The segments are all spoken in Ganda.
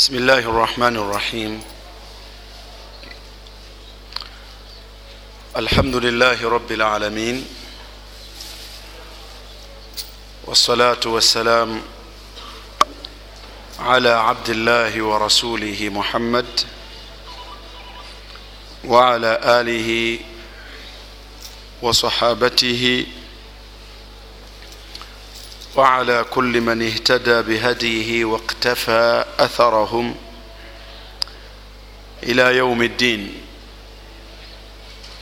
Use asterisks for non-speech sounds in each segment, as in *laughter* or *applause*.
بسم الله الرحمن الرحيم الحمد لله رب العالمين والصلاة والسلام على عبد الله ورسوله محمد وعلى آله وصحابته وصحابته وعلى كل من اهتدى بهديه واقتفى أثرهم إلى يوم الدين.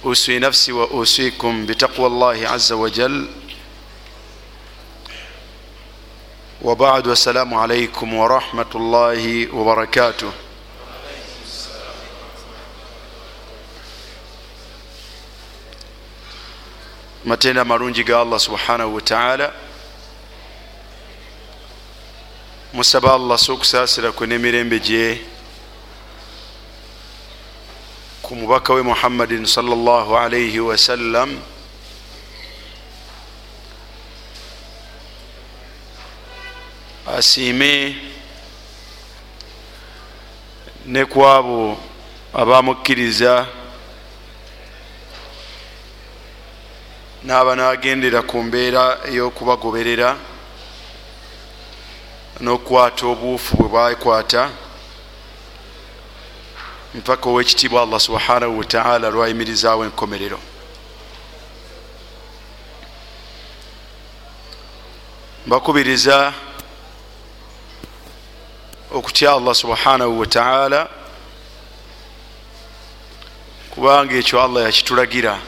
أوصي نفسي وأوصيكم بتقوى الله عز وجل. وبعد والسلام عليكم ورحمة الله وبركاته. matenda amalungi ga allah subhanahu wataala musaba allah si okusaasira kwe n'emirembe gye ku mubaka we muhammadin salllah alaihi wasallam asiime ne ku abo abamukkiriza n'aba n'agendera ku mbeera ey'okubagoberera n'okukwata obuufu bwe bwakwata mpaka owekitiibwa allah subhanahu wataala lwayimirizaawo enkomerero. Mbakubiriza okutya allah subhanahu wataala kubanga ekyo allah yakitulagira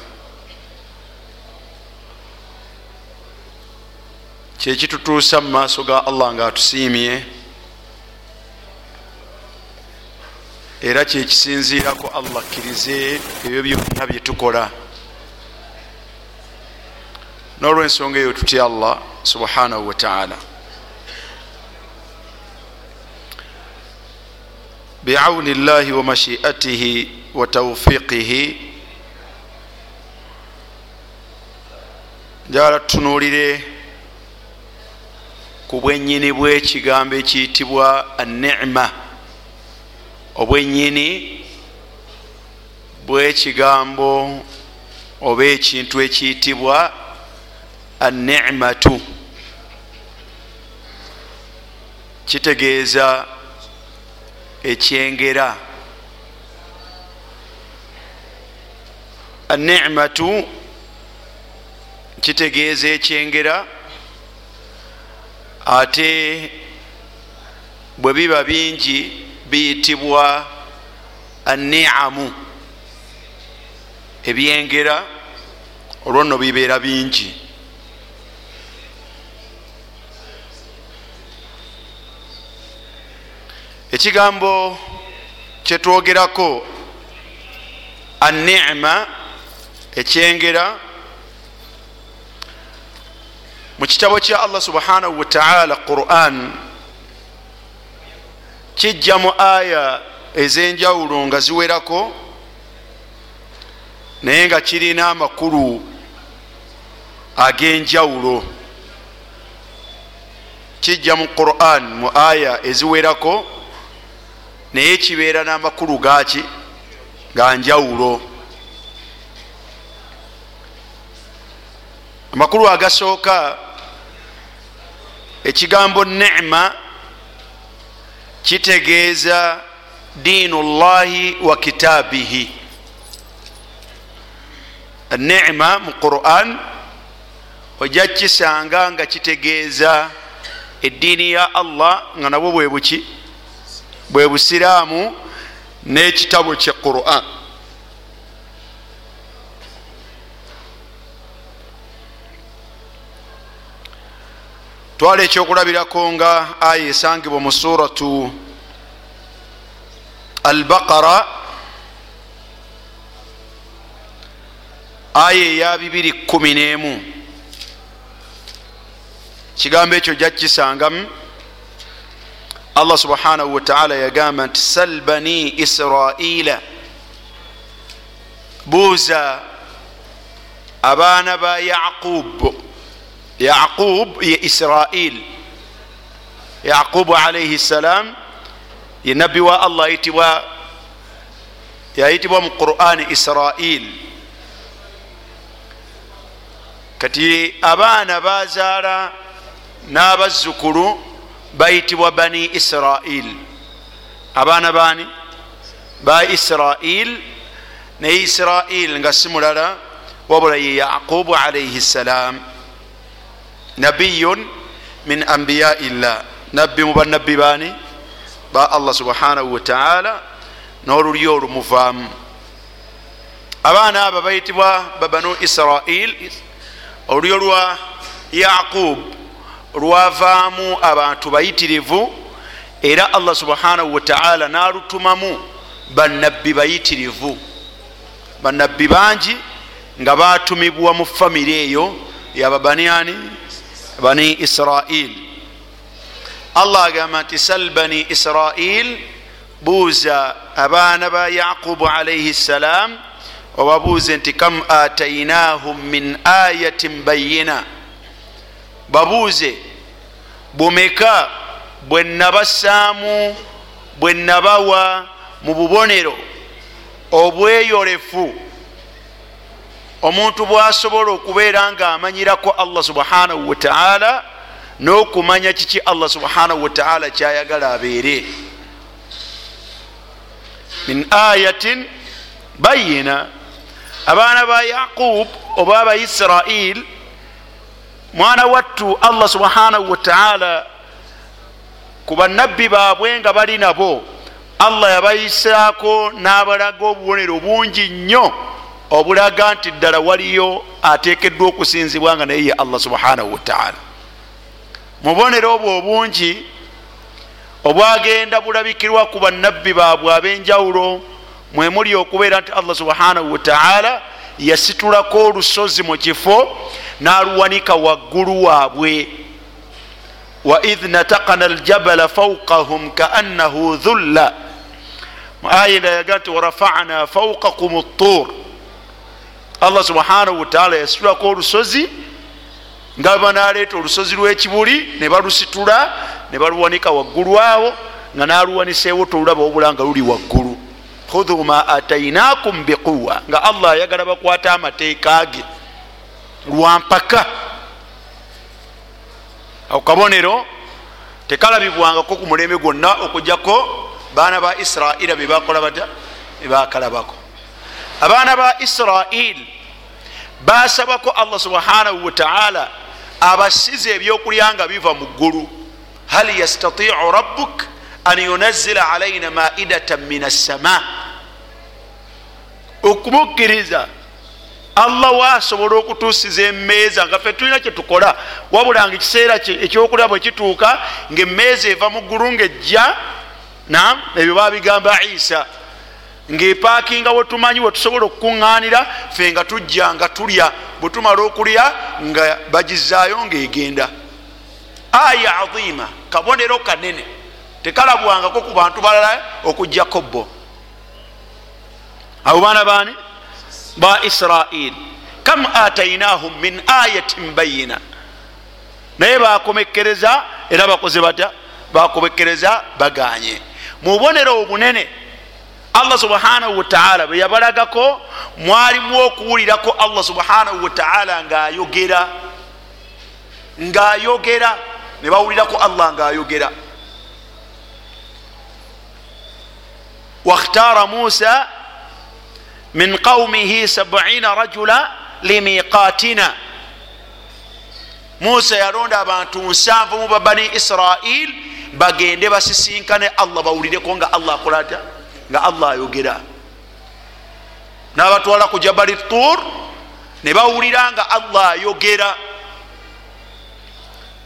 kyekitutuusa mu maaso ga allah nga atusiimye era kyekisinziirako allah akkirize ebyo byonna byetukola n'olwensonga eyo tutya allah subhanahu wataala biauni llahi wa mashiatihi wa taufiqihi njagala tutunuulire ku bwenyini bwekigambo ekiyitibwa anema obwenyini bwekigambo oba ekintu ekiyitibwa anematu kitegeeza ekyengera. Anematu kitegeeza ekyengera ate bwe biba bingi biyitibwa aniamu ebyengera olwono bibeera bingi. Ekigambo kyetwogerako anema ekyengera mu kitabo kya allah subhanahu wataala quran kijja mu aya ez'enjawulo nga ziwerako naye nga kirina amakulu ag'enjawulo. Kijja mu quran mu aya eziwerako naye kibeera n'amakulu gaki ga njawulo. Amakulu agasooka ekigambo nema kitegeeza diinu llahi wa kitaabihi. Nema mu quran ojja kisanga nga kitegeeza eddiini ya allah nga nabwo bwe buki? Bwe busiraamu n'ekitabo kye quran twala ekyokulabirako nga aya esangibwa mu suratu albaqara aya eya 211 kigambo ekyo jakisangamu allah subhanahu wataala yagamba nti sal bani israila. Buuza abaana ba yaqub yaqub ye israil. Yaqubu alaihi ssalam ye nabbi wa allah ayitibwa yayitibwa mu qurani israil. Kati abaana bazaala n'abazzukulu bayitibwa bani israil. Abaana baani ba israil. Naye israil nga si mulala wabula ye yaqubu alaihi ssalam nabiyun min ambiyai llah nabbi mu banabbi baani ba allah subhanahu wataala n'oluli olumuvaamu abaana abo bayitibwa babanu israil olulyo lwa yaqub lwavaamu abantu bayitirivu era allah subhanahu wataala nalutumamu banabbi bayitirivu banabbi bangi nga batumibwa mu famire eyo yababaniani bani israil allah agamba nti sal bani israil buuza abaana ba yaqubu alaihi ssalam obabuuze nti kam atainahum min ayatin bayina babuuze bumeka bwe nabasaamu bwe nabawa mu bubonero obweyolefu omuntu bwasobola okubeera nga amanyirako allah subhanahu wataala n'okumanya kiki allah subhanahu wataala kyayagala abeere. Min ayatin bayina abaana ba yaqub oba abaisirail mwana wattu allah subhanahu wataala ku banabbi baabwe nga bali nabo allah yabayisaako n'abalaga obubonero bungi nnyo obulaga nti ddala waliyo ateekeddwa okusinzibwa nga naye ye allah subhanahu wataala mubonero obwo obungi obwagenda bulabikirwa ku banabbi baabwe ab'enjawulo mwemuli okubeera nti allah subhanahu wataala yasitulako olusozi mu kifo n'aluwanika waggulu waabwe. Waidh natakana aljabala faukahum kaannahu dhulla. Ayenda yaga nti warafana faukakum tur allah subhanahu wataala yasitulako olusozi nga banaleeta olusozi lwekibuli ne balusitula ne baluwanika waggulu awo nga naluwaniseewo tolulaba obula nga luli waggulu. Khudhu ma atainakum biquwa nga allah ayagala bakwata amateeka ge lwampaka ako kabonero tekalabibwangako ku mulembe gwonna okujjako baana ba israila bebakola bata bebakalabako abaana ba israil basabako allah subhanahu wataala abasiza ebyokulya nga biva mu ggulu. Hal yastatiu rabbuk an yunazila alaina maidatan min assama okumukkiriza allah waasobola okutuusiza emmeeza nga fe tulina kyetukola wabula nga ekiseera ekyokulya bwe kituuka ngaemmeeza eva mu ggulu ngaejja nam ebyo babigamba isa ngaepaakinga wetumanyi wetusobola okukuŋŋaanira fe nga tujja nga tulya bwe tumala okulya nga bagizaayo ngaegenda aya aziima kabonero kanene tekalabwangako ku bantu balala okugjako bo abo baana baani? Ba israil kam atainahum min ayatin bayina naye bakomekereza era bakoze batya? Bakomekereza baganye mu bubonero obunene allah subhanahu wataala bwe yabalagako mwalimu okuwulirako allah subhanahu wataala ngaayogera ngaayogera ne bawulirako allah ngaayogera wakhtara musa min qaumihi sabiina rajula limiqatina musa yalonda abantu nsanvu mu babani israil bagende basisinkane allah bawulireko nga allah akola atya nga allah ayogera. Nabatwala ku jabali tur ne bawulira nga allah ayogera.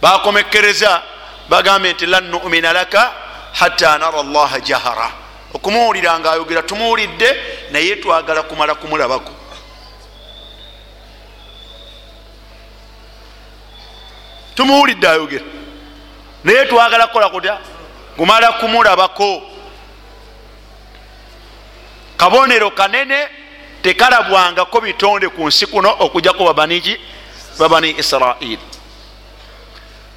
Bakomekereza bagambe nti lan numina laka hatta nara allaha jahara. Okumuwulira nga ayogera tumuwulidde naye twagala kumala kumulabako. Tumuwulidde ayogera. Naye twagala kukola kutya? Kumala kumulabako kabonero kanene tekalabwangako bitonde ku nsi kuno okujjako babaniki babani israil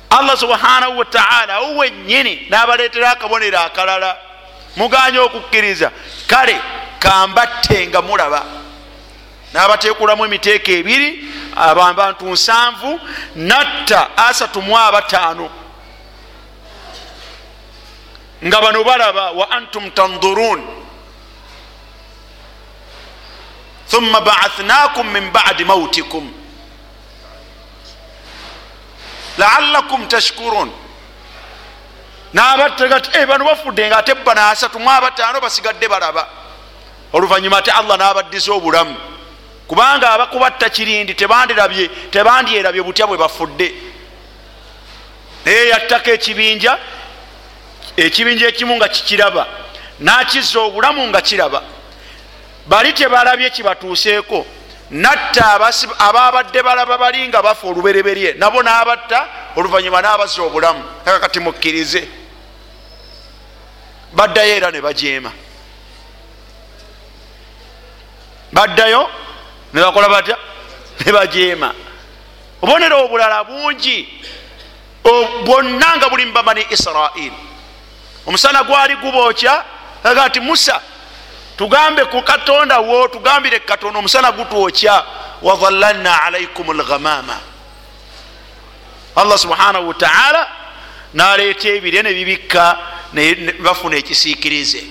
allah subhanahu wataala wo wenyini nabaleetera akabonero akalala muganye okukkiriza. Kale kambatte nga mulaba. N'abateekulamu emiteeko ebiri abantu nsanvu natta asatu mu abataano. Nga bano balaba wa antum tandurun thumma baathnakum min badi mautikum laalakum tashkurun nabategati eh, bano bafudde nga ate bana asatu mu abataano basigadde balaba. Oluvanyuma ate allah nabaddisa obulamu. Kubanga abakubatta kirindi tebandirabye tebandyerabye butya bwe bafudde. Naye yattako ekibinja ekibinja ekimu nga kikiraba nakizza obulamu nga kiraba bali tebalabye kibatuuseeko. Natta ababadde balaba bali nga bafa olubereberye nabo nabatta oluvanyuma nabazza obulamu. Akakati mukkirize. Baddayo era ne bajeema. Baddayo nebakola batya? Nebajeema obubonero obulala bungi. Bwonna nga buli mubamani israil omusana gwali gubookya aga nti musa tugambe ku katonda wo tugambire katonda omusana gutwokya. Wadhallalna alaikum lghamama allah subhanahu wataala naleeta ebire nebibikka bafuna ekisiikirize.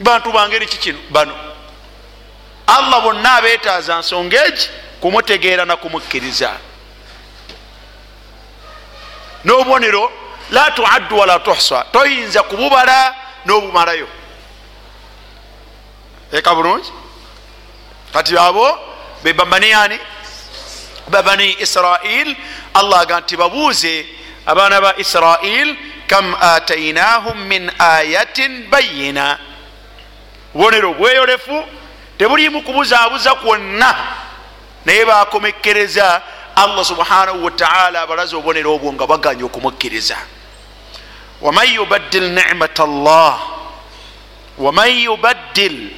Bantu bangeri kikino bano. Allah bonna abetaaza nsonga egi kumutegeera nakumukkiriza n'obubonero la tuaddu wala tuhsa. Toyinza kububala n'obumalayo eka bulungi? Kati abo bebamaniyani babani israil allah aga nti babuuze abaana ba israil kam atainahum min ayatin bayina bubonero bweyolefu tebulimu kubuzaabuza kwonna. Naye bakomekkereza allah subhanahu wataala abalaze obubonero obwo nga baganye okumukkiriza waman yubaddil nimat llah waman yubaddil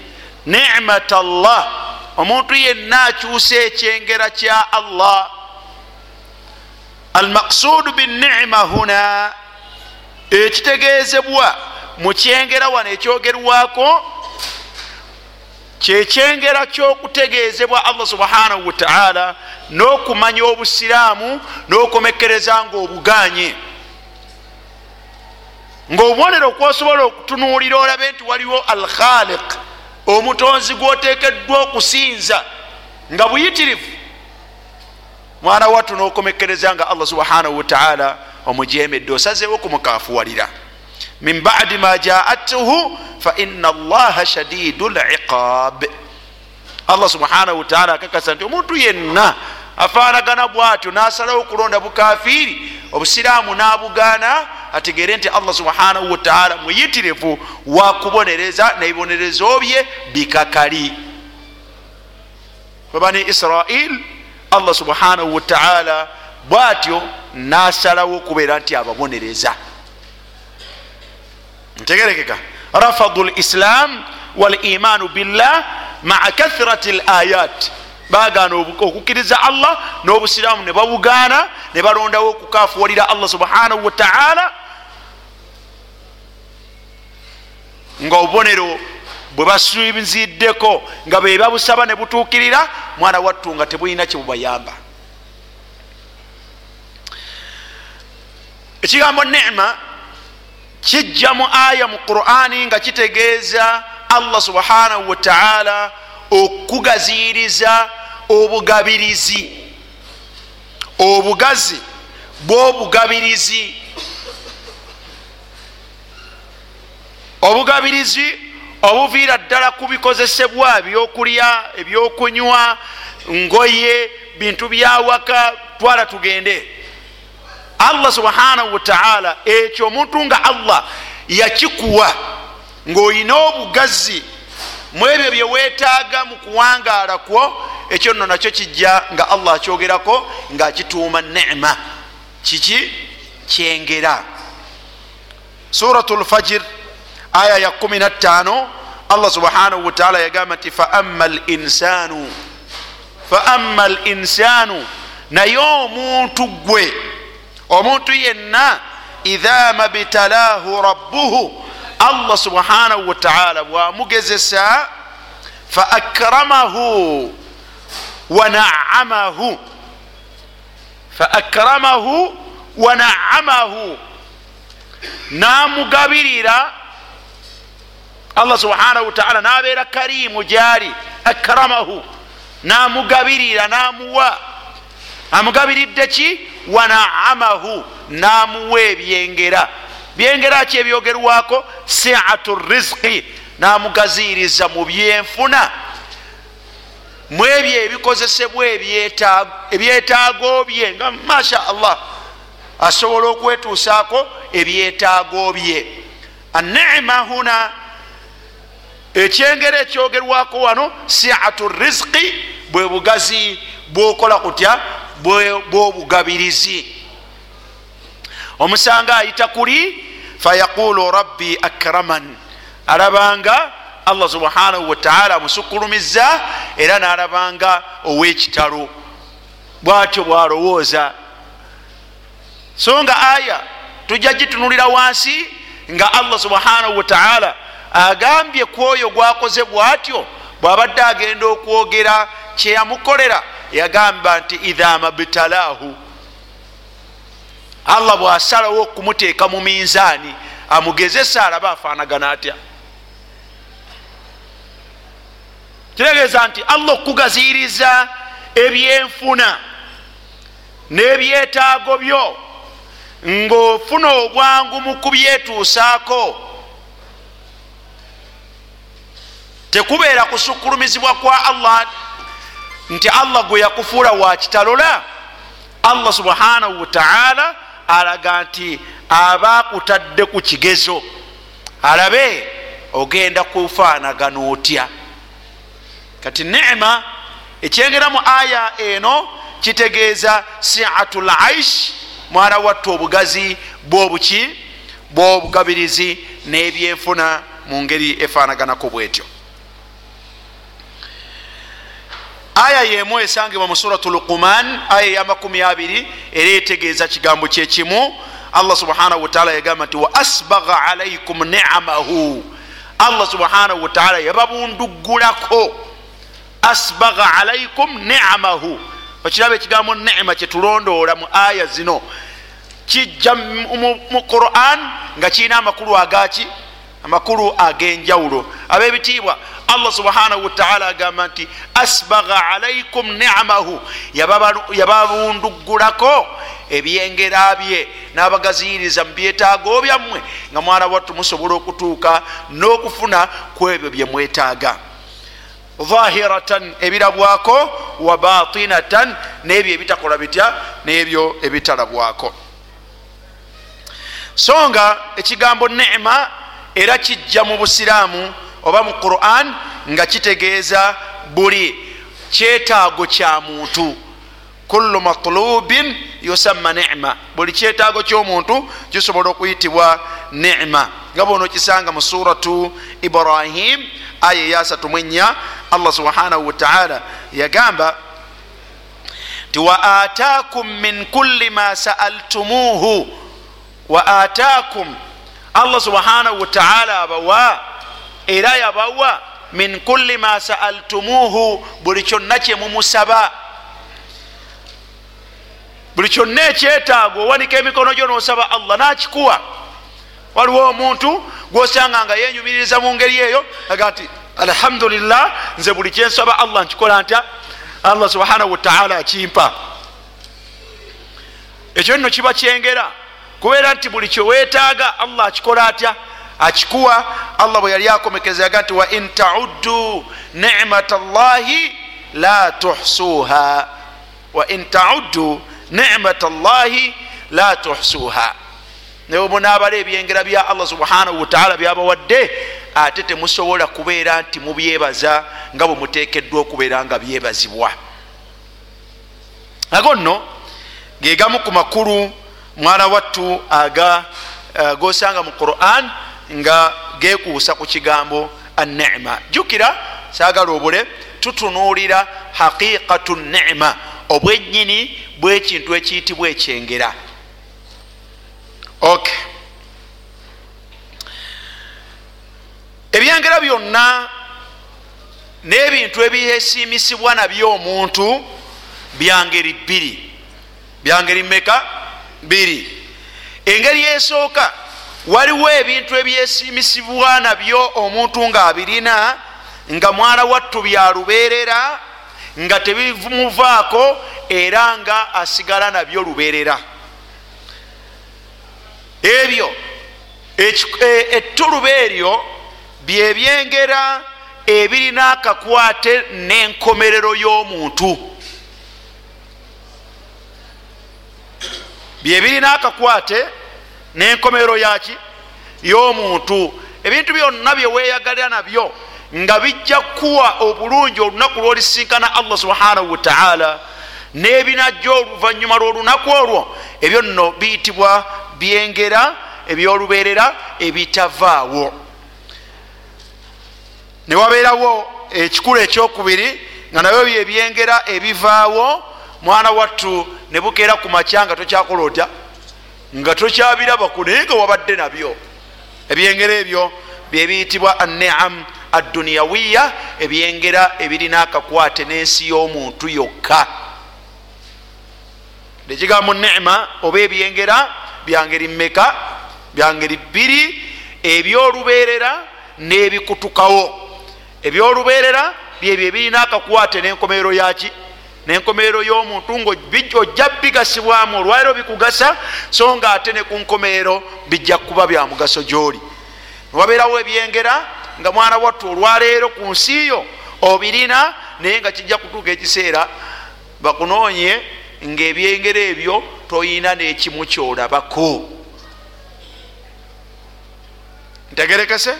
nimat llah omuntu yenna akyusa ekyengera kya allah. Almaqsudu binima huna ekitegeezebwa mu kyengera wano ekyogerwako kyekyengera kyokutegeezebwa allah subhanahu wataala n'okumanya obusiraamu n'okomekereza nga obuganye ngaobubonero kwosobola okutunuulira olabe nti waliwo al khaliq omutonzi gwotekeddwa okusinza nga buyitirivu mwana wattu n'okomekereza nga allah subhanahu wataala omujemedde osazeewo okumukafuwalira min badi ma jaatuhu faina allaha shadidu liqab allah subhanahu wataala akakasa nti omuntu yenna afaanagana bwatyo nasalawo okulonda bukafiri obusiraamu nabugaana ategere nti allah subhanahu wataala muyitirivu wakubonereza nebibonerezo bye bikakali. Babani israil allah subhanahu wataala bwatyo nasalawo okubeera nti ababonereza. Ntegerekeka. Rafadu lislam walimanu billah maa kathirati layat bagana okukkiriza allah n'obusiraamu ne babugaana ne balondawo okukafuwalira allah subhanahu wataala nga obubonero bwe basinziddeko nga be babusaba ne butuukirira mwana wattu nga tebulina kyebubayamba ekigambo nema kijja mu aya mu qurani nga kitegeeza allah subhanahu wataala okugaziyiriza obugabirizi. Obugazi bwobugabirizi. Obugabirizi obuviira ddala ku bikozesebwa ebyokulya ebyokunywa ngoye bintu byawaka twala tugende. Allah subhanahu wataala ekyo omuntu nga allah yakikuwa ngaolina obugazi mu ebyo byewetaaga mu kuwangaala kwo ekyo nno nakyo kijja nga allah akyogerako ngaakituuma nema kiki? Kyengera. Surat lfajir aya ya 15 allah subhanahu wataala yagamba nti faama linsanu faama linsanu naye omuntu gwe omuntu yenna idha mabtalahu rabbuhu allah subhanahu wataala bwamugezesa fa akramahu wanaamahu fa akramahu wanaamahu namugabirira allah subhanahu wataala nabeera karimu gyali akramahu. Namugabirira namuwa. Amugabiridde ki wanaamahu namuwa ebyengera byengera ki ebyogerwako? Siatu rizqi. Namugaziriza mu byenfuna. Mu ebyo ebikozesebwa ebyetaago bye nga masha allah asobola okwetuusaako ebyetaago bye anima huna. Ekyengera ekyogerwako wano siatu rizqi bwe bugazi bwokola kutya? Bwobugabirizi. Omusanga ayita kuli fayaqulu rabbi akraman alabanga allah subhanahu wataala amusukulumiza era nalabanga owekitalo bwatyo bwalowooza so nga aya tujja gitunulira wansi nga allah subhanahu wataala agambye ku oyo gwakoze bwatyo bwabadde agenda okwogera kyeyamukolera yagamba nti idha mabtalaahu allah bwasalawo okumuteeka mu minzaani amugezesa alaba afaanagana atya? Kitegeeza nti allah okukugaziriza ebyenfuna n'ebyetaago byo ng'ofuna obwangu mu kubyetuusaako tekubeera kusukulumizibwa kwa allah nti allah gwe yakufuula wa kitalola? Allah subhanahu wataala alaga nti aba akutadde ku kigezo alabe ogenda kufaanagana otya? Kati nema ekyengera mu aya eno kitegeeza siatu laish mwana watta obugazi bwobuki bwobugabirizi n'ebyenfuna mu ngeri efaanaganako bwetyo aya yemu esangibwa mu suratu luquman aya eyamakumi abiri era etegeeza kigambo kyekimu allah subhanahu wataala yagamba nti wa asbaga alaikum niamahu. Allah subhanahu wataala yababundugulako asbaga alaikum niamahu. Okiraba ekigambo nema kyetulondoola mu aya zino. Kijja mu quran nga kirina amakulu agaki amakulu ag'enjawulo ab'ebitiibwa. Allah subhanahu wataala agamba nti asbaga alaikum niamahu. Yababundugulako ebyengera bye n'abagaziyiriza mu byetaago byammwe nga mwana wattu musobola okutuuka n'okufuna ku ebyo bye mwetaaga. Zahiratan ebirabwako wa batinatan n'ebyo ebitakola bitya n'ebyo ebitalabwako. So nga ekigambo nema era kijja mu busiraamu oba mu quran nga kitegeeza buli kyetaago kya muntu. Kullu matlubin yusamma nema buli kyetaago ky'omuntu kisobola okuyitibwa nema nga bono kisanga mu suratu ibrahim aya eyasatu mwenya allah subhanahu wataala yagamba nti wa ataakum min kulli ma saaltumuhu wa ataakum allah subhanahu wataala abawa era yabawa min kulli ma saaltumuhu buli kyonna kyemumusaba buli kyonna ekyetaago owanika emikono gyo nosaba allah nakikuwa. Waliwo omuntu gwosanga nga yenyumiririza mu ngeri eyo aga nti alhamdulillah nze buli kyensaba allah nkikola ntya? Allah subhanahu wataala akimpa. Ekyo nno kiba kyengera kubeera nti buli kyewetaaga allah akikola atya? Akikuwa. Allah bwe yali akomekeza yaga nti wa in tauddu nimata llahi la tuhsuha wa in tauddu nimata llahi la tuhsuha naye munaabala ebyengera bya allah subhanahu wataala byabawadde ate temusobola kubeera nti mubyebaza nga bwe mutekeddwa okubeera nga byebazibwa. Ago nno gegamu ku makulu mwana wattu aga uh, gosanga mu quran nga gekuusa ku kigambo anima jukira sagala obule tutunuulira haqiqatu nima obwenyini bwekintu ekiyitibwa ekyengera. Ok. Ebyengera byonna n'ebintu ebyesiimisibwa nabyo omuntu byangeri bbiri. Byangeri meka biri engeri esooka waliwo ebintu ebyesiimisibwa nabyo omuntu ng'abirina nga mwana wattu byalubeerera nga tebimuvaako era nga asigala nabyo lubeerera. Ebyo ettuluba eryo byebyengera ebirina akakwate n'enkomerero y'omuntu byebirina akakwate n'enkomerero yaki y'omuntu. Ebintu byonna byeweyagalira nabyo nga bijja kuwa obulungi olunaku lwolisinkana allah subhanahu wataala n'ebinajja oluvanyuma lwolunaku olwo. Ebyo nno biyitibwa byengera ebyolubeerera ebitavaawo. Newabeerawo ekikulu ekyokubiri nga nabyo byebyengera ebivaawo mwana wattu ne bukeera ku makya nga tokyakola otya? Nga tokyabirabaku naye nga wabadde nabyo. Ebyengera ebyo byebiyitibwa aneam adduniyawiya ebyengera ebirina akakwate n'ensi y'omuntu yokka. Ekigambo nema oba ebyengera byangeri mmeka byangeri bbiri ebyolubeerera n'ebikutukawo. Ebyolubeerera byebyo ebirina akakwate n'enkomerero yaki nenkomerero y'omuntu ngaojja bigasibwamu olwaliro bikugasa so nga ate ne ku nkomerero bijja kuba bya mugaso gyoli. Niwabeerawo ebyengera nga mwana wattu olwaleero ku nsi yo obirina naye nga kijja kutuuka ekiseera bakunoonye ngaebyengera ebyo toyina n'ekimu kyolabako. Ntegerekese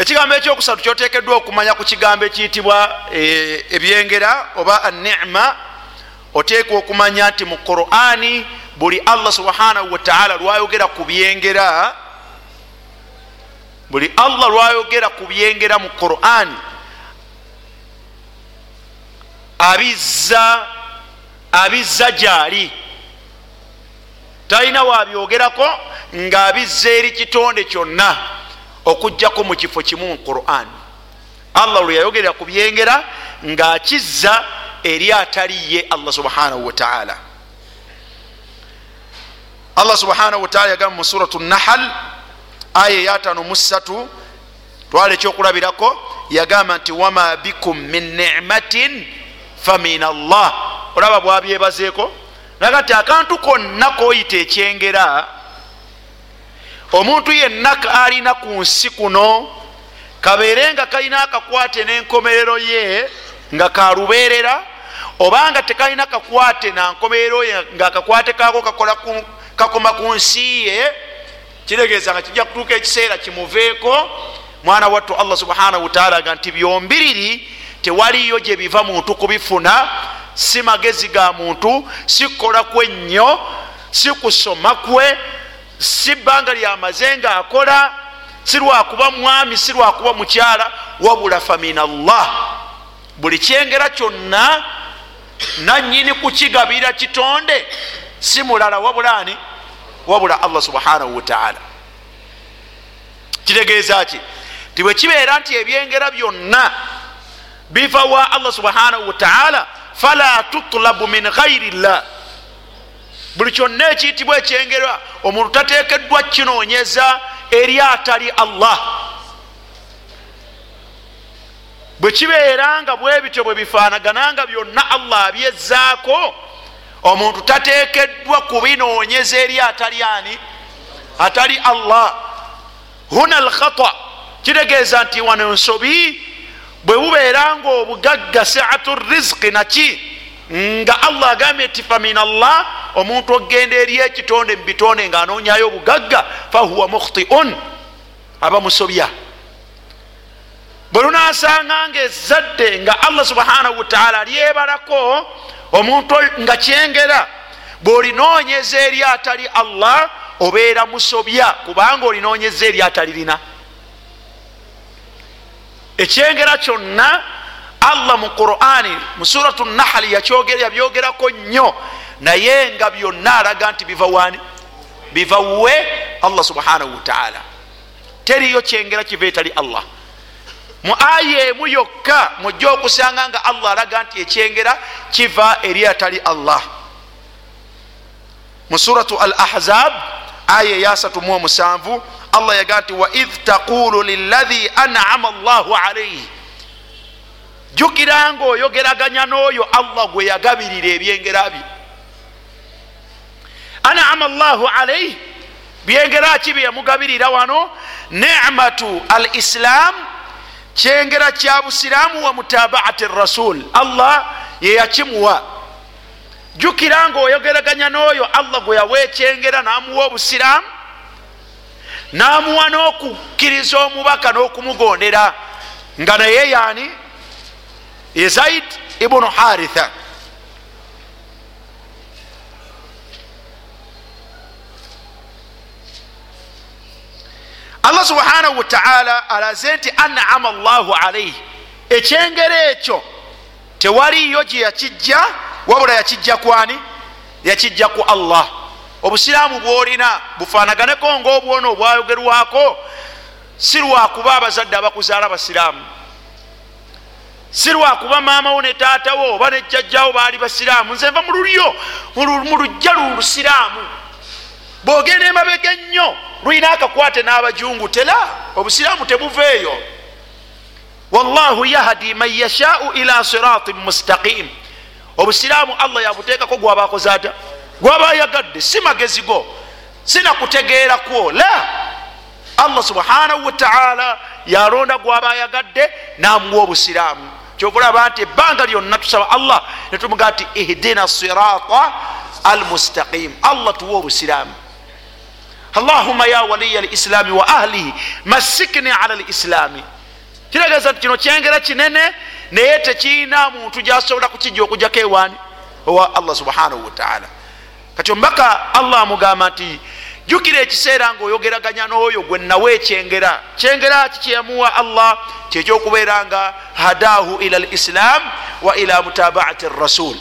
ekigambo ekyokusatu kyotekeddwa okumanya ku kigambo ekiyitibwa e, ebyengera oba anema oteekwa okumanya nti mu qurani buli allah subhanahu wataala lwayogera ku byengera buli allah lwayogera ku byengera mu qurani abizza abizza gyali. Talina wabyogerako ngaabizza eri kitonde kyonna okujjako mu kifo kimu mu quran. Allah lwe yayogerera ku byengera ngaakizza eri ataliye allah subhanahu wataala allah subhanahu wataala yagamba mu suratu nahal aya eyatano musatu twala ekyokulabirako yagamba nti wama bikum min nimatin famin allah. Olaba bwabyebazeeko naga nti akantu konna koyita ekyengera omuntu yenna alina ku nsi kuno kabeere nga kalina akakwate n'enkomerero ye nga kalubeerera obanga tekalina kakwate nankomerero ye nga akakwate kako kakoma ku nsi ye kitegeeza nga kijja kutuuka ekiseera kimuveeko mwana wattu allah subhanahu wataala ga nti byombiriri tewaliyo gye biva muntu kubifuna si magezi ga muntu si kukola kwe nnyo si kusoma kwe si bbanga lyamaze nga akola si lwakuba mwami si lwakuba mukyala wabula famin allah. Buli kyengera kyonna nanyini kukigabira kitonde si mulala wabula ani? Wabula allah subhanahu wataala kitegeeza ki? Ti bwe kibeera nti ebyengera byonna biva wa allah subhanahu wataala fala tutlabu min ghairi llah buli kyonna ekiyitibwa ekyengera omuntu tatekeddwa kinoonyeza eri atali allah. Bwe kibeera nga bwe bityo bwe bifaanagana nga byonna allah abyezaako omuntu tatekeddwa kubinoonyeza eri atali ani atali allah. Huna alkhata. Kitegeeza nti wano ensobi bwe bubeera nga obugagga saatu riziki naki nga allah agambye ti famin allah omuntu okgenda eri ekitonde mubitonde nga anoonyayo obugagga fahuwa mukhtiun aba musobya. Bwe lunasanga nga ezadde nga allah subhanahu wataala lyebalako omuntu nga kyengera bwolinoonyeza eri atali allah obeera musobya kubanga olinoonyeza eri atalirina ekyengera kyonna allah mu qurani mu suratu nahali yabyogerako nnyo. Naye nga byonna alaga nti biva wani? Biva we allah subhanahu wataala teriyo kyengera kiva etali allah. Mu aya emu yokka mujja okusanga nga allah alaga nti ekyengera kiva eri atali allah. Mu suratu al ahzab aya eyasatu mu omusanvu allah yaga nti waidh taqulu lilahi anama llahu alaihi jukira nga oyogeraganya n'oyo allah gwe yagabirira ebyengera bye. Anama llahu alaihi byengera ki bye yamugabirira wano? Nematu al islam kyengera kya busiraamu wa mutabaati rasul allah yeyakimuwa jukira nga oyogeraganya n'oyo allah gwe yawa ekyengera n'amuwa obusiraamu n'amuwa n'okukkiriza omubaka n'okumugondera. Nga naye yani ezaid ibunu haritha allah subhanahu wataala alaze nti anama llahu alaihi ekyengero ekyo tewaliyo gye yakijja wabula yakijja kwani yakijja ku allah obusiraamu bwolina bufanaganeko ngaobwona obwayogerwako si lwakuba abazadde abakuzaala basiraamu si lwakuba maamawo ne taatawo oba nejjajjawo baali basiraamu nze nva mululyo mu lujja lulusiraamu bwogenda emabega ennyo lulina akakwate n'abajungu tera obusiraamu tebuveeyo. Wallahu yahdi man yashau ila siratin mustaqim. Obusiraamu allah yabuteekako gwaba akoze ata? Gwaba ayagadde si magezi go sinakutegeerakwo la. Allah subhanahu wataala yalonda gwaba ayagadde namuwa obusiraamu kyokulaba nti ebbanga lyonna tusaba allah netumuga nti ihdina sirata almustaqim allah tuwa obusiraamu allahuma ya waliya lislami wa ahlihi masikni ala lislami kitegeeza nti kino kyengera kinene naye tekirina muntu gyasobola kukijja okujjako ewaani owa allah subhanahu wataala kati omubaka allah amugamba nti jukira ekiseera nga oyogeraganya n'oyo gwe nawe ekyengera. Kyengera kikyeyamuwa allah? Kyekyokubeera nga hadahu ila lislam wa ila mutabaati rasul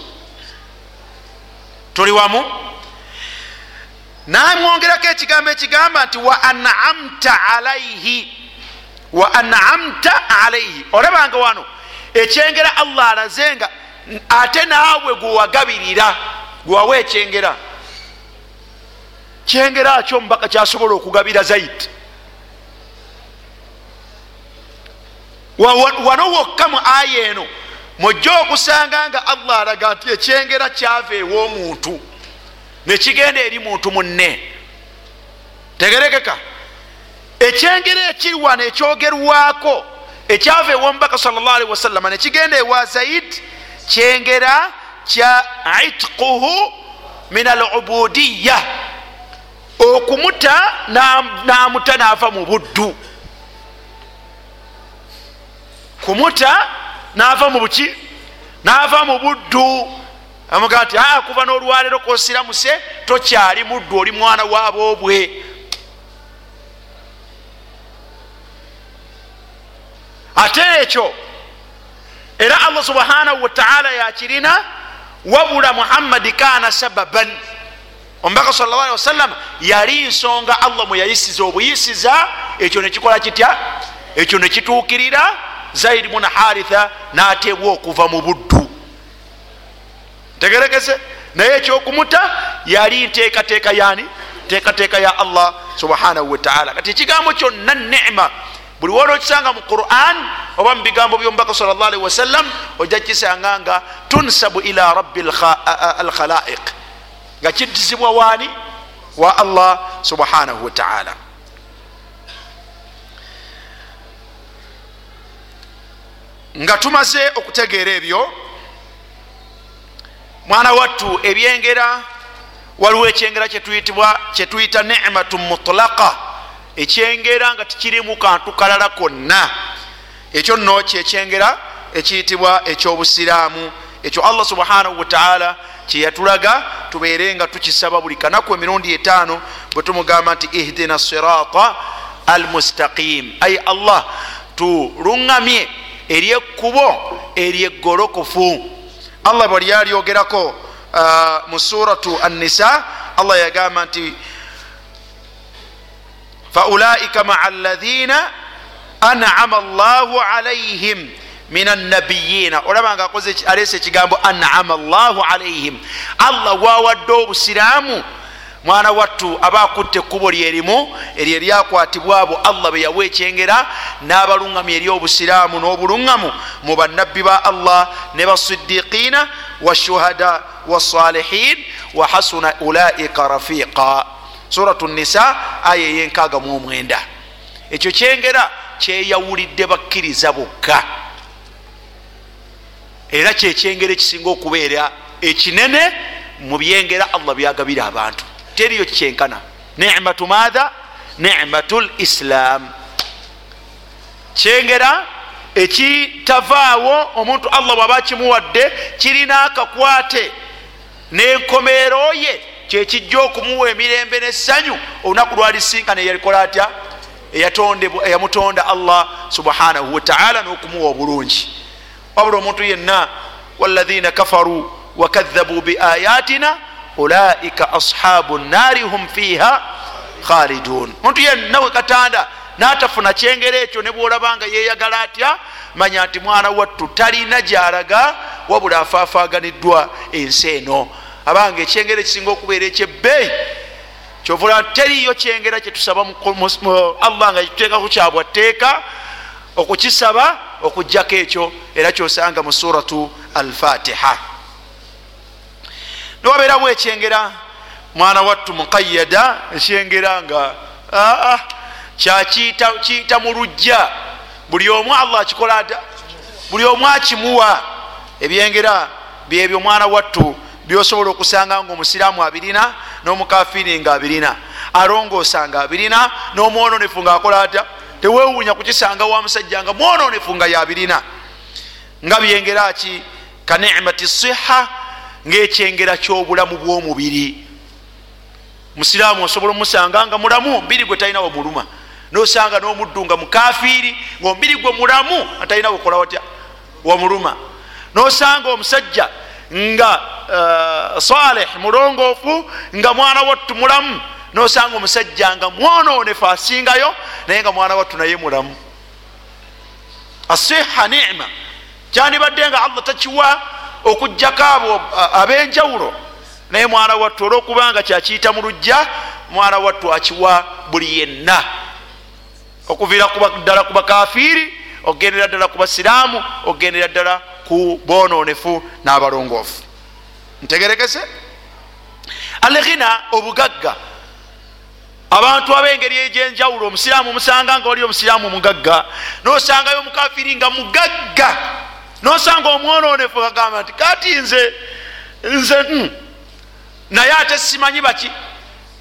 tuli wamu? Namwongerako ekigambo ekigamba nti wa anamta alaihi wa anamta alaihi olabanga wano ekyengera allah alaze nga ate naawe gwewagabirira gwewawa ekyengera kyengera kyo omubaka kyasobola okugabira zaidi wano wokka mu aya eno mujja okusanga nga allah alaga nti ekyengera kyava ew'omuntu nekigenda eri muntu munne. Tegerekeka. Ekyengera ekiri wano ekyogerwako ekyava ewomubaka salllahalihi wasallama nekigenda ewa zaid kyengera kya itquhu min alubudiya okumuta namuta nava mu buddu. Kumuta nava mu buki nava mu buddu. Amugaa nti aa kuva n'olwaliro kosiramuse tokyali muddu oli mwana waabobwe ate ekyo era allah subhanahu wataala yakirina wabula muhammadi kana sababan omubaka sal llah ali wasallama yali nsonga allah mwe yayisiza obuyisiza ekyo nekikola kitya? Ekyo nekituukirira zaidi buna haritha natebwa okuva mu buddu. Tegerekese naye ekyokumuta yali nteekateeka yani nteekateeka ya allah subhanahu wataala kati ekigambo kyonna nema buli woona okisanga mu quran oba mu bigambo byomubaka sal llah alihi wasallam ojja kukisanga nga tunsabu ila rabbi alkhalaiq nga kiddizibwa waani? Wa allah subhanahu wataala nga tumaze okutegeera ebyo mwana wattu ebyengera waliwo ekyengera kyetuyita nematu mutulaka ekyengera nga tikirimu kantu kalala konna. Ekyo nno kyekyengera ekiyitibwa ekyobusiraamu. Ekyo allah subhanahu wataala kyeyatulaga tubeere nga tukisaba buli kanaku emirundi etaano bwe tumugamba nti ihdina sirata almustaqim. Ai allah tuluŋŋamye eryekkubo eryeggolokofu allah bwe lyalyogerako uh, mu suratu annisa allah yagamba nti faulaika maa ladhina anama llahu alaihim min annabiyina olabanga alese ekigambo anama llahu alaihim allah wawadde obusiraamu. Mwana wattu aba akutte ekkubo lyerimu eryo eryakwatibwa abo. Allah bwe yawa ekyengera n'abaluŋŋamya eri obusiraamu n'obuluŋŋamu mu bannabbi ba allah ne basidiqiina washuhada wasalihin wa hasuna ulaika rafiqa suratu nisa aya eyenkaaga mu omwenda. Ekyo kyengera kyeyawulidde bakkiriza bokka era kyekyengera ekisinga okubeera ekinene mu byengera allah byagabira abantu. Teriyo kikyenkana nimatu maatha nimatu lislam. Kyengera ekitavaawo omuntu allah bwaba akimuwadde kirina akakwate n'enkomeero ye kyekijja okumuwa emirembe nessanyu olunaku lwalisinkana eyalikola atya? Eyamutonda allah subhanahu wataala n'okumuwa obulungi wabula omuntu yenna walathina kafaru wakadhabu biayatina ulaika ashabu nnaari hum fiha khalidun. Omuntu yenna wekatanda natafuna kyengero ekyo ne bwolabanga yeyagala atya manya nti mwana wattu talina gyalaga wabula afaafaganiddwa ensi eno. Abanga ekyengero ekisinga okubeera ekyebbeeyi kyovula teriyo kyengera kyetusaba allah nga kituteekaku kyabwatteeka okukisaba okugjako ekyo era kyosanga mu suratu alfatiha. Niwabeeramu ekyengera mwana wattu muqayada ekyengera nga aa kyakiyita mu lujja buli omu allah akikola ata buli omu akimuwa. Ebyengera byebyo mwana wattu byosobola okusanga nga omusiraamu abirina n'omukafiri nga abirina alongoosa nga abirina n'omwononefu ngaakola ata tewewuunya kukisanga wa musajja nga mwononefu nga yabirina nga byengera ki? Kanicmati siha ngaekyengera kyobulamu bwomubiri. Musiraamu osobola omusanga nga mulamu omubiri gwe talina wamuluma nosanga nomuddu nga mukafiri ngaomubiri gwe mulamu atalina wakola watya? Wamuluma nosanga omusajja nga uh, saleh mulongoofu nga mwana wattu mulamu nosanga omusajja nga mwononefu asingayo naye nga mwana wattu naye mulamu. Asiha nima. Kyandibadde nga allah takiwa okugjako abo abenjawulo. Naye mwana wattu olwokubanga kyakiyita mu lujja mwana wattu akiwa buli yenna. Okuvira ddala ku bakafiri okugendera ddala ku basiraamu okugendera ddala ku bononefu n'abalongoofu. Ntegerekese? Alghina obugagga abantu ab'engeri egyenjawulo omusiraamu omusanga nga oli omusiraamu mugagga nosangayo omukafiri nga mugagga nosanga omwononefu agamba nti kati nze nze mm, naye ate simanyi baki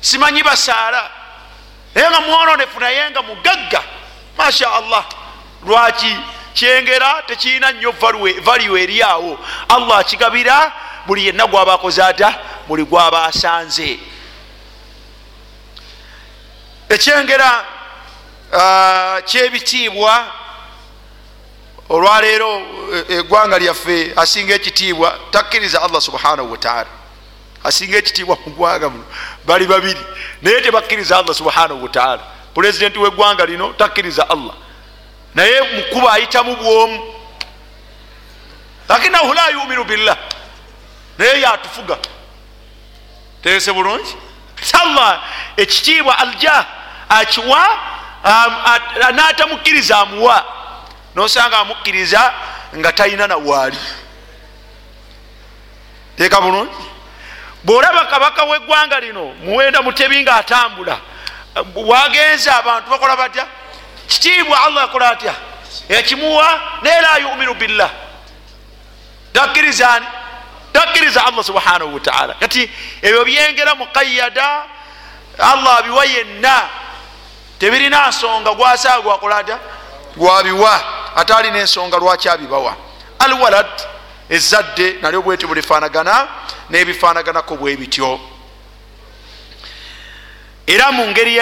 simanyi basaala naye nga mwononefu naye nga mugagga masha allah lwaki kyengera tekirina nnyo valiyo eri awo? Allah akigabira buli yenna gwaba akoze ata buli gwaba asanze ekyengera uh, kyebitiibwa olwaleero eggwanga lyaffe asinga ekitiibwa takkiriza allah subhanahu wataala asinga ekitiibwa mu ggwanga muno. Bali babiri naye tebakkiriza allah subhanahu wataala pulezidenti weggwanga lino takkiriza allah. Naye mukuba ayitamu bwomu. Lakinahu la yuminu billah. Naye yatufuga. Tegese bulungi? Allah ekitiibwa aljah akiwa natamukkiriza amuwa. Nosanga amukkiriza nga talina nawaali teeka bulungi. Bwolaba kabaka weggwanga lino muwenda mutebi nga atambula wagenza abantu bakola batya? Kitiibwa allah akola atya? Ekimuwa naye la yuminu billah. Takkirizani takkiriza allah subhanahu wataala kati ebyo byengera muqayada allah abiwa yenna tebirina nsonga gwasa gwakola atya gwabiwa ate alina ensonga lwaki abibawa? Alwalad ezadde nalyo bweti bulifanagana n'ebifaanaganako bwe bityo. Era mu ngeri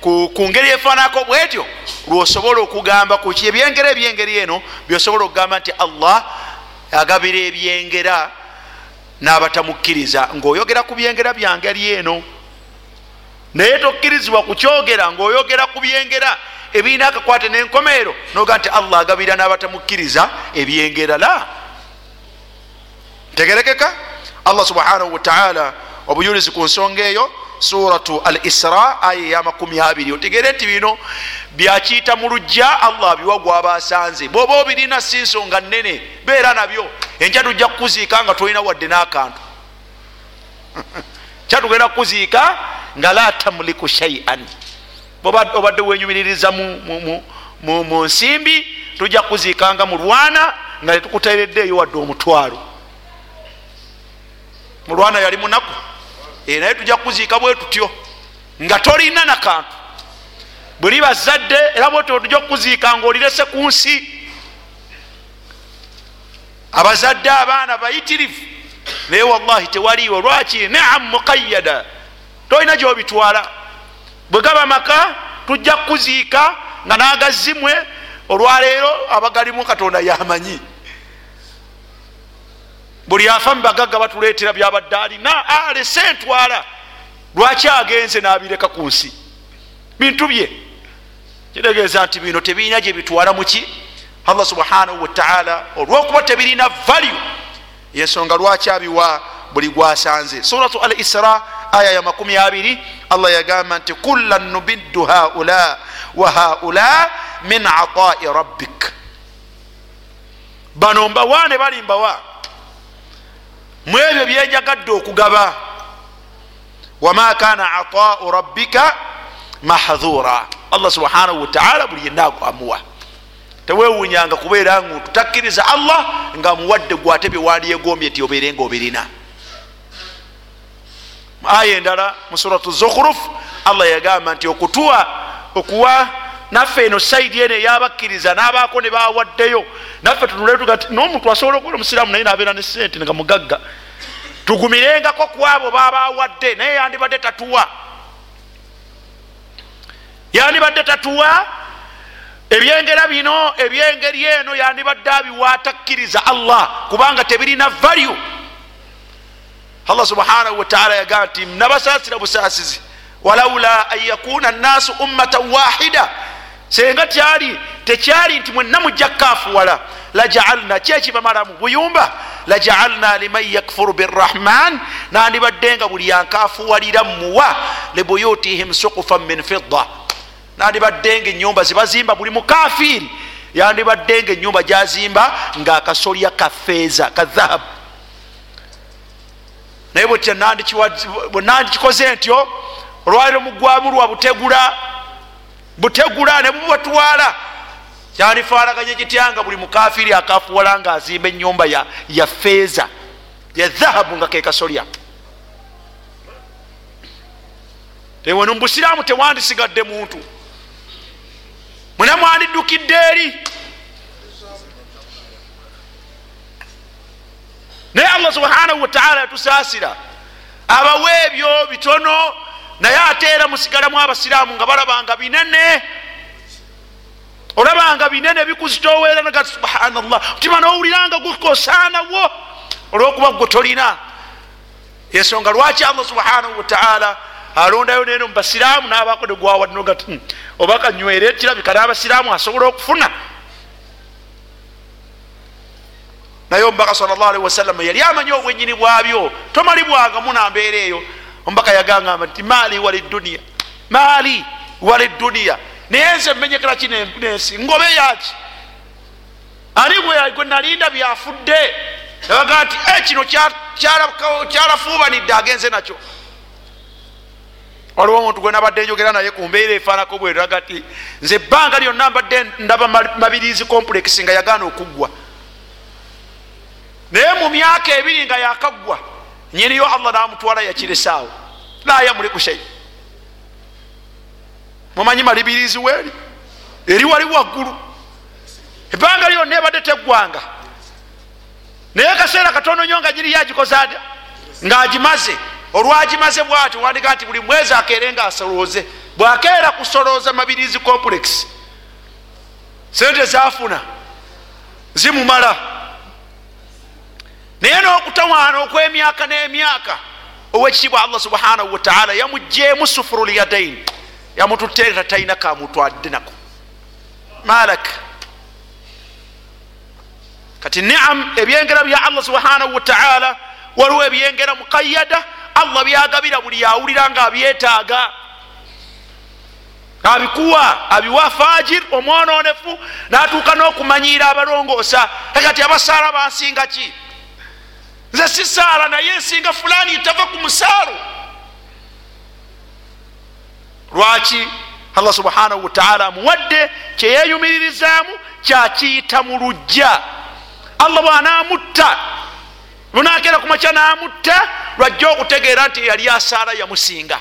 ku ngeri efaanako bwetyo lwosobola okugamba ku ebyengera ebyengeri eno byosobola okugamba nti allah agabira ebyengera n'abatamukkiriza ng'oyogera ku byengera byangeri eno naye tokkirizibwa kukyogera ng'oyogera ku byengera ebirina akakwate n'enkomeero noga nti allah agabira n'abatamukkiriza ebyengera la. Tegerekeka allah subhanahu wataala obuyulizi ku nsonga eyo suratu al isra aya eyamakumi abiri. Otegere nti bino byakiyita mu lujja allah biwa gwaba asanze bwoba obirina si nsonga nene beera nabyo. Enkya tujja kukuziika nga tolina wadde n'akantu. *laughs* Kyatugenda kukuziika nga la tamuliku shaian obadde wenyumiririza mu nsimbi tujja kukuziikanga mu lwana nga tetukutereddeeyo wadde omutwalo. Mulwana yali munaku e naye tujja kukuziika bwe tutyo nga tolina nakantu buli bazadde era bwetyo tujja kukuziika nga olirese ku nsi. Abazadde abaana bayitirivu naye wallahi tewaliiwo. Lwaki? Naam muqayada tolina gyobitwala. Bwe gaba maka tujja kukuziika nga nagazimwe olwaleero abagalimu katonda yamanyi. Buli afa mubagagga batuleetera byabadde alina alese ntwala lwaki agenze nabireka ku nsi? Bintu bye. Kitegeeza nti bino tebirina gyebitwala muki allah subhanahu wataala olwokuba tebirina value. Yensonga lwaki abiwa buli gwasanze. Suratu al isra aya ya makumi abiri allah yagamba nti kulan nubiddu haula wa haula min atai rabbik. Bano mbawa ne bali mbawa. Mu ebyo byenjagadde okugaba wama kana atau rabbika mahdhura. Allah subhanahu wataala buli yena amuwa tewewunyanga kubeera nga tutakkiriza allah nga muwadde gwate byewandyegombye ti obeere nga obirina aya endala mu suratu zukhruf allah yagamba nti okutuwa okuwa naffe eno saidi eno eyabakkiriza n'abaako ne bawaddeyo naffe tunuletugati n'omuntu asobola okuba omusiraamu naye nabeera ne sente nga mugagga. Tugumirengako ku abo babawadde naye yandibadde tatuwa. Yandibadde tatuwa ebyengera bino ebyengeri eno yandibadde abiwa atakkiriza allah kubanga tebirina value allah subhanahu wataala yagamba nti nabasasira busasizi. Walaula an yakuna nnaasu ummatan wahida. Senga tyali tekyali nti mwenna mujja kukafuwala lajaalna kyekibamalamu buyumba. Lajaalna liman yakfuru birrahman nandibadde nga buli yankafuwalira muwa libuyutihim sukufan min fidda. Nandibadde nga enyumba zibazimba buli mukafiri yandibadde nga enyumba gyazimba nga akasolya kafeeza kadhahabu naye bwenandikikoze ntyo olwaliro mugwamu lwa butegula butegula ne bubatwala kyandifaanaganye kityanga buli mukafiri akafuwala nga azimba enyumba ya, ya feeza ya dhahabu nga kekasolya eweno mubusiraamu tewandisigadde muntu. Mwena mwandiddukidde eri naye allah subhanahu wataala yatusaasira. Abawe ebyo bitono naye ate era musigalamu abasiraamu nga balabanga binene. Olabanga binene bikuzitoweera naga subhanallah. Otima nowuliranga gukosaanawo olwokuba gwe tolina. Ensonga lwaki allah subhanahu wataala alondayo neno mubasiraamu nabako negwawadnogati oba kanywere kirabika n'abasiraamu asobola okufuna naye omubaka salllah alihi wasallama yali amanyi obwenyini bwabyo. Tomalibwangamu nambeera eyo. Omubaka yagangamba nti maali wali duniya maali wali duniya naye nze menyekera ki nensi ngobe yaki ani gwe nalinda byafudde? Abaga nti kino kyalafuubanidde agenze nakyo. Waliwo omuntu gwe nabadde njogera naye ku mbeera efaanako bweraga ti nze ebbanga lyonna mbadde ndaba mabirizi complex nga yagaana okuggwa naye mu myaka ebiri nga yakaggwa nyiniyo allah namutwala yakiresaawo la yamuliku shai mumanyi malibirizi weeri? Eri wali waggulu. Ebbanga lyonna ebadde teggwanga. Naye kaseera katono nyo nga giri yagikozaada ngaagimaze olwagimaze bwati wandika nti buli mwezi akeere nga asolooze bwakeera kusolooza mabirizi complex. Sente zafuna zimumala naye n'okutawaana okw'emyaka n'emyaka owekitiibwa allah subhanahu wataala yamugjeemu sufuru lyadaini yamututeera talina kamutwadde nako. Malaka kati niam ebyengera bya allah subhanahu wataala waliwo ebyengera mukayada allah byagabira buli yawulira nga abyetaaga abikuwa abiwa fajir omwononefu natuuka n'okumanyiira abalongoosa. Kati abasaala bansinga ki nze sisaala naye nsinga fulani tava ku musaalo lwaki allah subhanahu wataala amuwadde kyeyeyumiririzaamu kyakiyita mu lujja? Allah bwanamutta lunagenda kumakya namutta lwajja okutegeera nti yali asaala yamusinga.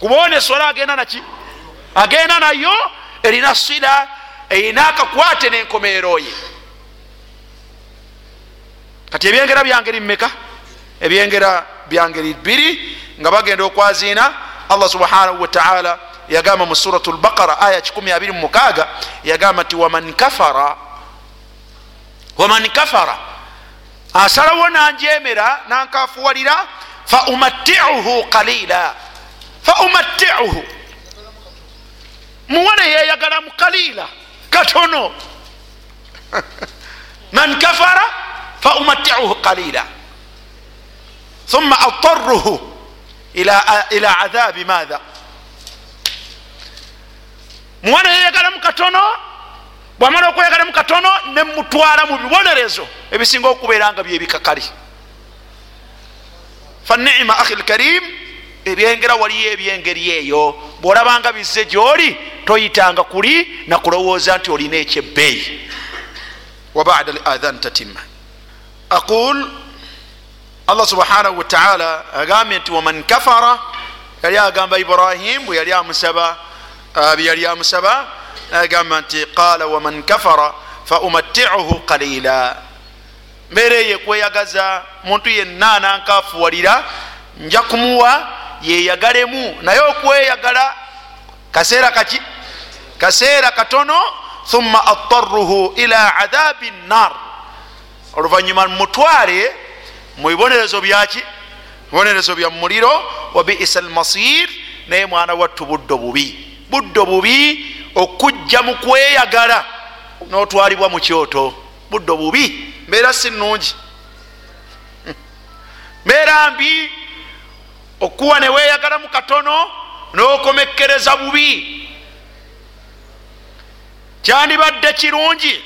Kubaone esola agenda naki agenda nayo erina sira erina akakwate n'enkomeero ye kati ebyengera byangeri mumeka ebyengera byangeri bbiri nga bagenda okwaziina allah subhanahu wataala yagamba mu surat lbaqara aya 26 yagamba nti waman kafara waman kafara asalawo nanjemera nankafuwalira fa umattiuhu qalila fa umattiuhu. Muwala yeyagala mu kalila katono. *laughs* Man kafara fa umattiuhu qalila thumma ataruhu ila adhabi madha muwala yeyagala mu katono bwamala okweyagala mu katono nemutwala mu bibonerezo ebisinga okubeera nga byebikakali fanima ahi lkarim ebyengera waliyo ebyengeri eyo bwolabanga bizze gyoli toyitanga kuli nakulowooza nti olina ekyebbeeyi wabada ladhan tatima aqul allah subhanahu wataala agambye nti waman kafara yali agamba ibrahim bwe yali amusaba byeyali amusaba agamba nti qala waman kafara fa umattiuhu qalila mbeera eyo ekweyagaza muntu yenna nankafuwalira nja kumuwa yeyagalemu naye okweyagala kaseera kaki kaseera katono thumma ataruhu ila adhabi nnar oluvanyuma mutwale mu bibonerezo byaki? Bibonerezo bya muliro wa biisa almasir naye mwana wattu buddo bubi. Buddo bubi okujja mu kweyagala notwalibwa mu kyoto. Buddo bubi mbeera si nungi *laughs* mbeera mbi okuwa neweyagala mu katono nokomekkereza bubi. Kyandibadde kirungi?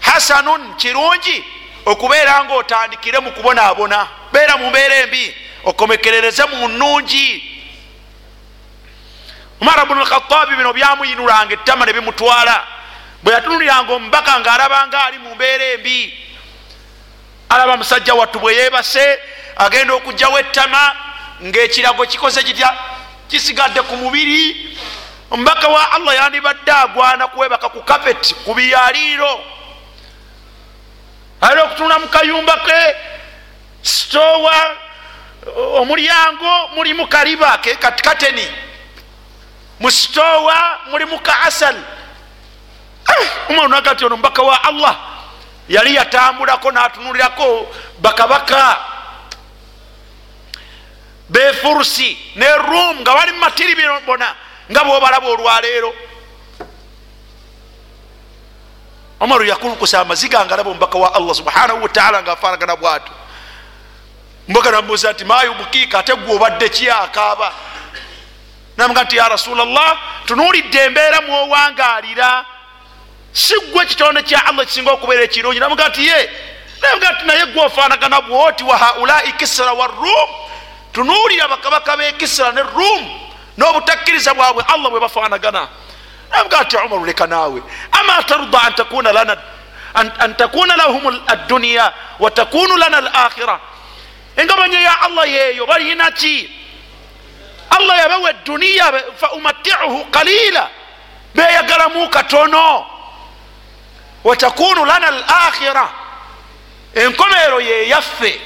Hasanun kirungi okubeera nga otandikire mu kubonaabona beera mu mbeera embi okomekerereze mu nungi umar bnu lkhatabi bino byamuyinulanga ettama ne bimutwala. Bwe yatunuliranga omubaka ngaalabanga ali mu mbeera embi alaba musajja wattu bwe yebase agenda okugjawo ettama ngaekirago kikoze kitya kisigadde ku mubiri. Omubaka wa allah yandibadde agwana kwebaka ku kapeti ku biyaliro ali okutunula mu kayumba ke sitowa omulyango mulimu kaliba ke katikateni. Mu sitowa mulimu ka asal umaunagati ono mubaka wa allah. Yali yatambulako natunulirako bakabaka. Befurusi ne rum nga bali mumatiri bona nga bwobalaba olwaleero omaru yakulukusa amaziga nga alaba omubaka wa allah subhanahu wataala nga afanagana bwatu mboga namubuuza nti mayubukiika ate gwe obadde ki akaaba? Namuga nti ya rasulllah tunuulidde embeera mwowangalira si gwe kitonde kya allah kisinga okubeera ekirungi. Namuga nti ye. Namuga nti naye gwe ofanagana bwoti wa haulai kisra wa rum tunuulira bakabaka be kisra ne rum n'obutakkiriza bwabwe allah bwe bafanagana namuga nti umaru leka naawe ama tarda an takuna lana an takuna lahum adduniya wa takunu lana alakhira engabanya ya allah yeeyo balina ki allah yabawa eduniya fa umattiuhu qalila beyagalamu katono watakunu lana alakhira enkomeero yeyaffe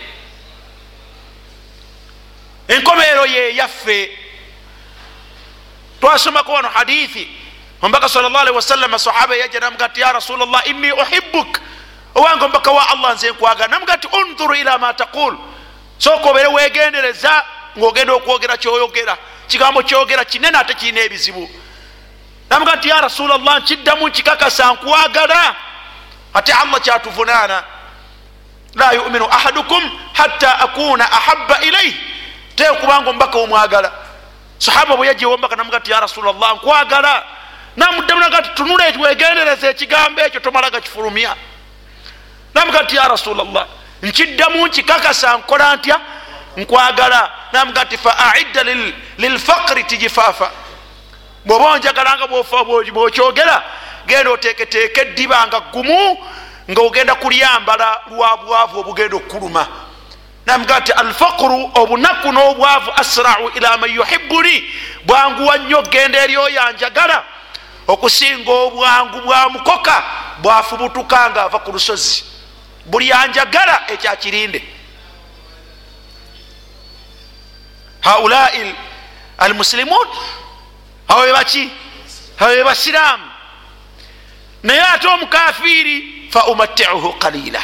enkomeero yeyaffe twasomako wano hadithi omubaka sal llah alihi wasallama sahaba yajja namuga ti ya rasulllah inni uhibuk owange omubaka wa allah nze nkwagala namuga ti undhuru ila ma taqul. Sooka obere wegendereza ngaogenda okwogera kyoyogera. Kigambo kyogera kinene ate kirina ebizibu. Namuga nti ya rasulllah nkiddamu nkikakasa nkwagala ate allah kyatuvunaana. La yuminu ahadukum hatta akuna ahaba ilaih tekubanga omubaka omwagala. Sahaba bwe yajewo omubaka namuga ti ya rasulllah nkwagala namuddamu naga ti tunula wegendereza ekigambo ekyo tomalaga kifulumya namuga ti ya rasulllah nkiddamu nkikakasa nkola ntya? Nkwagala. Namuga ti fa aidda lilfaqri tijifaafa bwoba onjagalanga bwokyogera genda oteketeeka eddiba nga gumu nga ogenda kulyambala lwa bwavu obugenda okukuluma namuga ti alfaqru obunaku n'obwavu asrau ila man yuhibuni bwanguwa nnyo genda eri oyanjagala okusinga obwangu bwa mukoka bwafubutuka nga ava ku lusozi. Buli anjagala ekyakirinde haulai almusilimun awo bebaki awo bebasiraamu naye ate omukafiri fa umattiuhu qalila.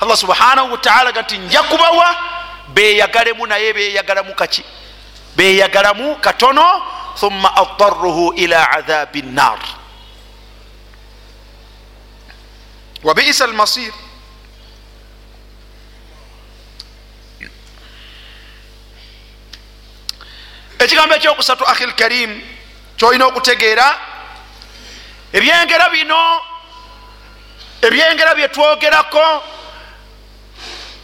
Allah subhanahu wataala ga nti nja kubawa beyagalemu naye beyagalamu kaki? Beyagalamu katono thumma addaruhu ila adhabi nnar wabiisa almasir ekigambo ekyokusatu ahi lkarim kyolina okutegeera ebyengera bino ebyengera byetwogerako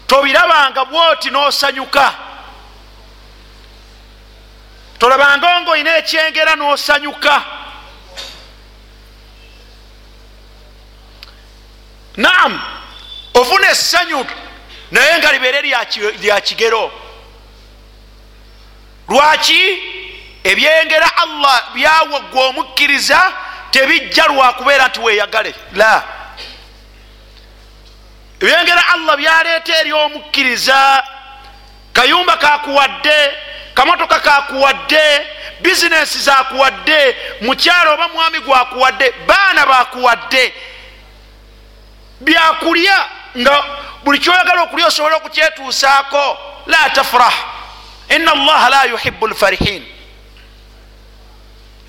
tobirabanga bwoti nosanyuka tolabanga nga olina ekyengera nosanyuka. Naam ofuna essanyu naye nga libeere lya kigero. Lwaki ebyengera allah byawagwa omukkiriza tebijja lwakubeera nti weyagale la. Ebyengera allah byaleeta eri omukkiriza kayumba kakuwadde kamotoka kakuwadde bizinesi zakuwadde mukyalo oba mwami gwakuwadde baana bakuwadde. Byakulya nga buli kyoyagala okulya osobole okukyetuusaako la tafrah. Ina allaha la yuhibu lfarihin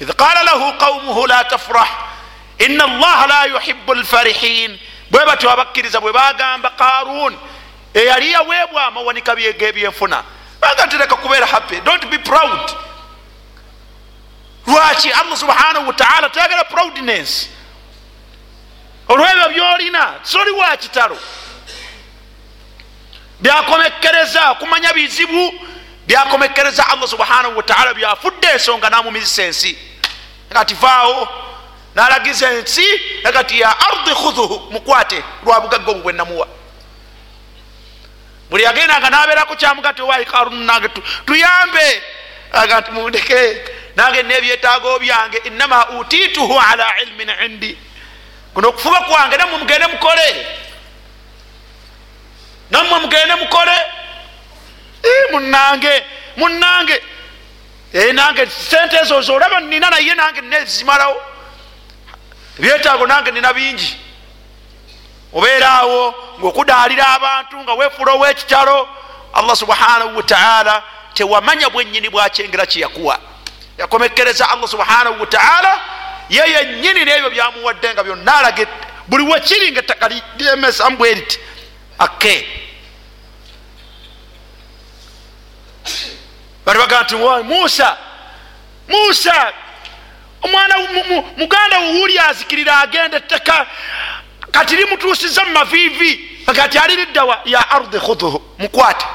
id qala lahu qaumuhu la tafrah. Ina allaha la yuhibu lfarihin bwe batyo abakkiriza bwe bagamba qarun eyali yaweebwa amawanika gebyenfuna baga ntireka kubeera happy. Dont be proud. Lwaki allah subhanahu wataala tayagala proudness. Olwebyo byolina soli wa kitalo. Byakomekkereza kumanya bizibu byakomekkereza allah subhanahu wataala byafudde ensonga namumizisa ensi. Agati vaawo nalagiza ensi agati ya ardi khudhuhu mukwate lwa bugagga obwo bwenamuwa buli yagendanga nabeeraku kyamugati nange tuyambe. Aga nti mundeke nange nebyetaago byange inama utituhu ala ilmin indi. Kuno okufuba kwange namwe mugende mukole. Nammwe mugende mukole. Munange munange nange sente ezo zolaba nina naye nange nezimalawo ebyetaago nange nina bingi obeeraawo ngaokudaalira abantu nga weefula owekitalo allah subhanahu wataala tewamanya bwenyini bwakyengera kyeyakuwa yakomekkereza allah subhanahu wataala ye yenyini nebyo byamuwadde nga byonna alage buli wekiri nga ettaka lyemesamu bwe riti ake bali bagaa nti musa musa omwana muganda wuwuli azikirira agenda ettaka kati limutuusiza mumaviivi agati aliriddawa ya ardi khudhuhu mukwate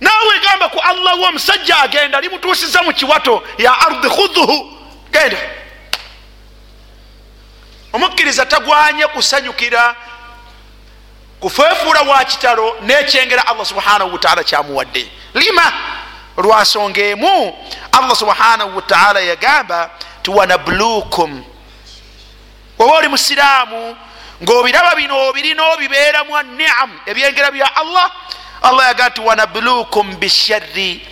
naawe gamba ku allah wo omusajja agenda limutuusiza mu kiwato ya ardi khudhuhu genda. Omukkiriza tagwanye kusanyukira kufeefuula wa kitalo nekyengera allah subhanahu wataala kyamuwadde. Lima lwansonga emu. Allah subhanahu wataala yagamba tiwanablukum oba oli musiraamu ngaobiraba bino obirina obibeeramu aniam ebyengera bya allah allah yaga nti wanablukum bisharri.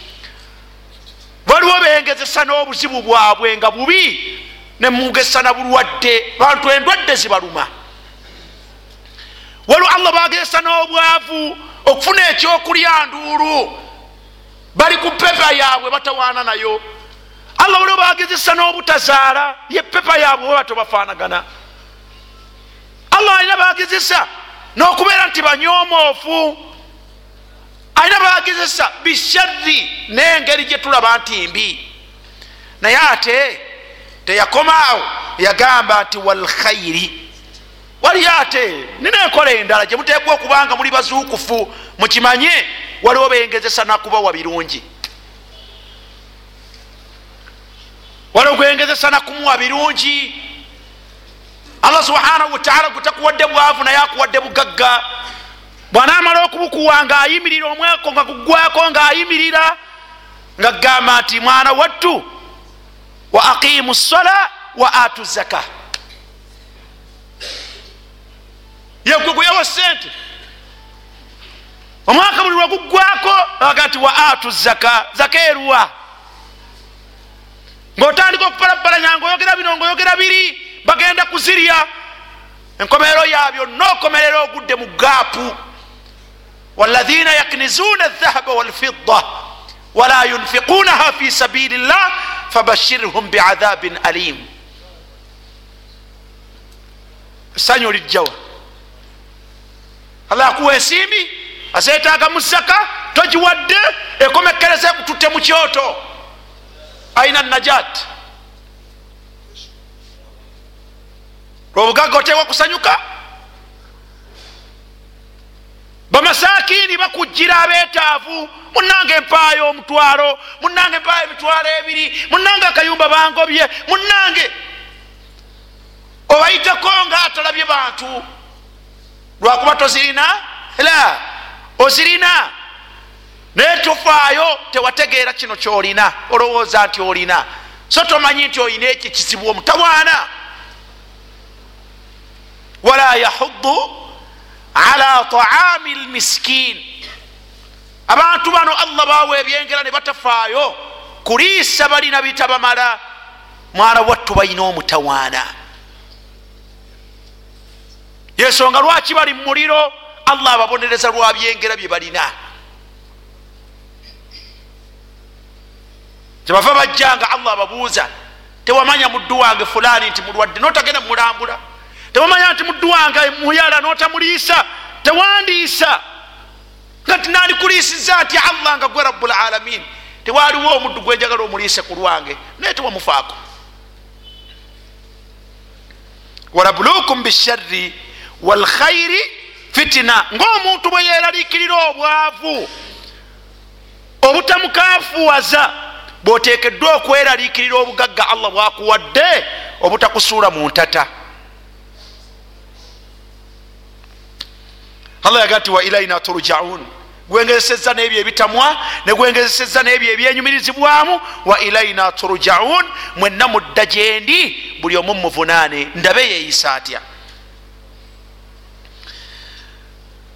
Waliwo bengezesa n'obuzibu bwabwe nga bubi nemugesa na bulwadde bantu endwadde zibaluma. Waliwo allah bagezesa n'obwavu okufuna ekyokulya nduulu bali ku pepa yaabwe batawaana nayo allah waliwo bagezesa n'obutazaala ye pepa yaabwe oba tobafaanagana allah alina bagezesa n'okubeera nti banyoomoofu alina bagezesa bisharri n'engeri gye tulaba nti mbi. Naye ate teyakomaawo yagamba nti walkhairi waliyo ate nina enkola endala gye muteekwa okubanga muli bazuukufu mukimanye waliwo bengezesa nakubawa birungi waliwo gwengezesa nakumuwa birungi. Allah subhanahu wataala gutakuwadde bwavu naye akuwadde bugagga. Bwanaamala okubukuwa ngaayimirira omweko nga gugwako ngaayimirira nga gamba nti mwana wattu wa aqimu sola wa atu zaka yegwe gweyawa sente omwaka buli lwagugwako aga nti wa atu zaka zaka eruwa ngaotandika okupalabalanya ngaoyogera bino ngaoyogera biri bagenda kuzirya. Enkomerero yabyo nokomerera ogudde mu gaapu walahina yaknizuuna aldhahaba walfidda wala yunfiqunaha fi sabili llah fabashirhum biadhabin alim. Essanyu lijjawa allah akuwa ensimbi azeetaaga mu zaka togiwadde ekomekereza ekututte mu kyoto aina najat. Lwobugagga oteekwa kusanyuka. Bamasakini bakujjira abeetaavu munange empaayo omutwalo munange empaayo emitwalo ebiri munange akayumba bangobye munange. Obayiteko nga atalabye bantu. Lwakuba tozirina? La ozirina naye tofaayo tewategeera kino kyolina olowooza nti olina. So tomanyi nti olina ekyo kizibu omutawaana wala yahudu ala taami lmiskin abantu bano allah bawa ebyengera ne batafaayo kuliisa balina bitabamala mwana wattu balina omutawaana. Yensonga lwaki bali mumuliro allah ababonereza lwa byengera bye balina kyebava bajjanga allah ababuuza. Tewamanya muddu wange fulani nti mulwadde notagenda mulambula. Tewamanya nti muddu wange muyala notamuliisa tewandiisa. Nga tinandikuliisiza nti allah nga gwe rabulalamin tewaliwo omuddu gwenjagala omuliise ku lwange naye tewamufaako. Walabulukum bisharri walkhairi fitina ngaomuntu bwe yeralikirira obwavu obutamukafuwaza bwotekeddwa okweralikirira obugagga allah bwakuwadde obutakusuula mu ntata. Allah yaga nti wa ilaina turjaun. Gwengezeseza nebyo ebitamwa negwengezeseza nebyo ebyenyumirizibwamu wa ilaina turjaun. Mwenna mudda gyendi buli omu muvunaane ndabe yeeyisa atya?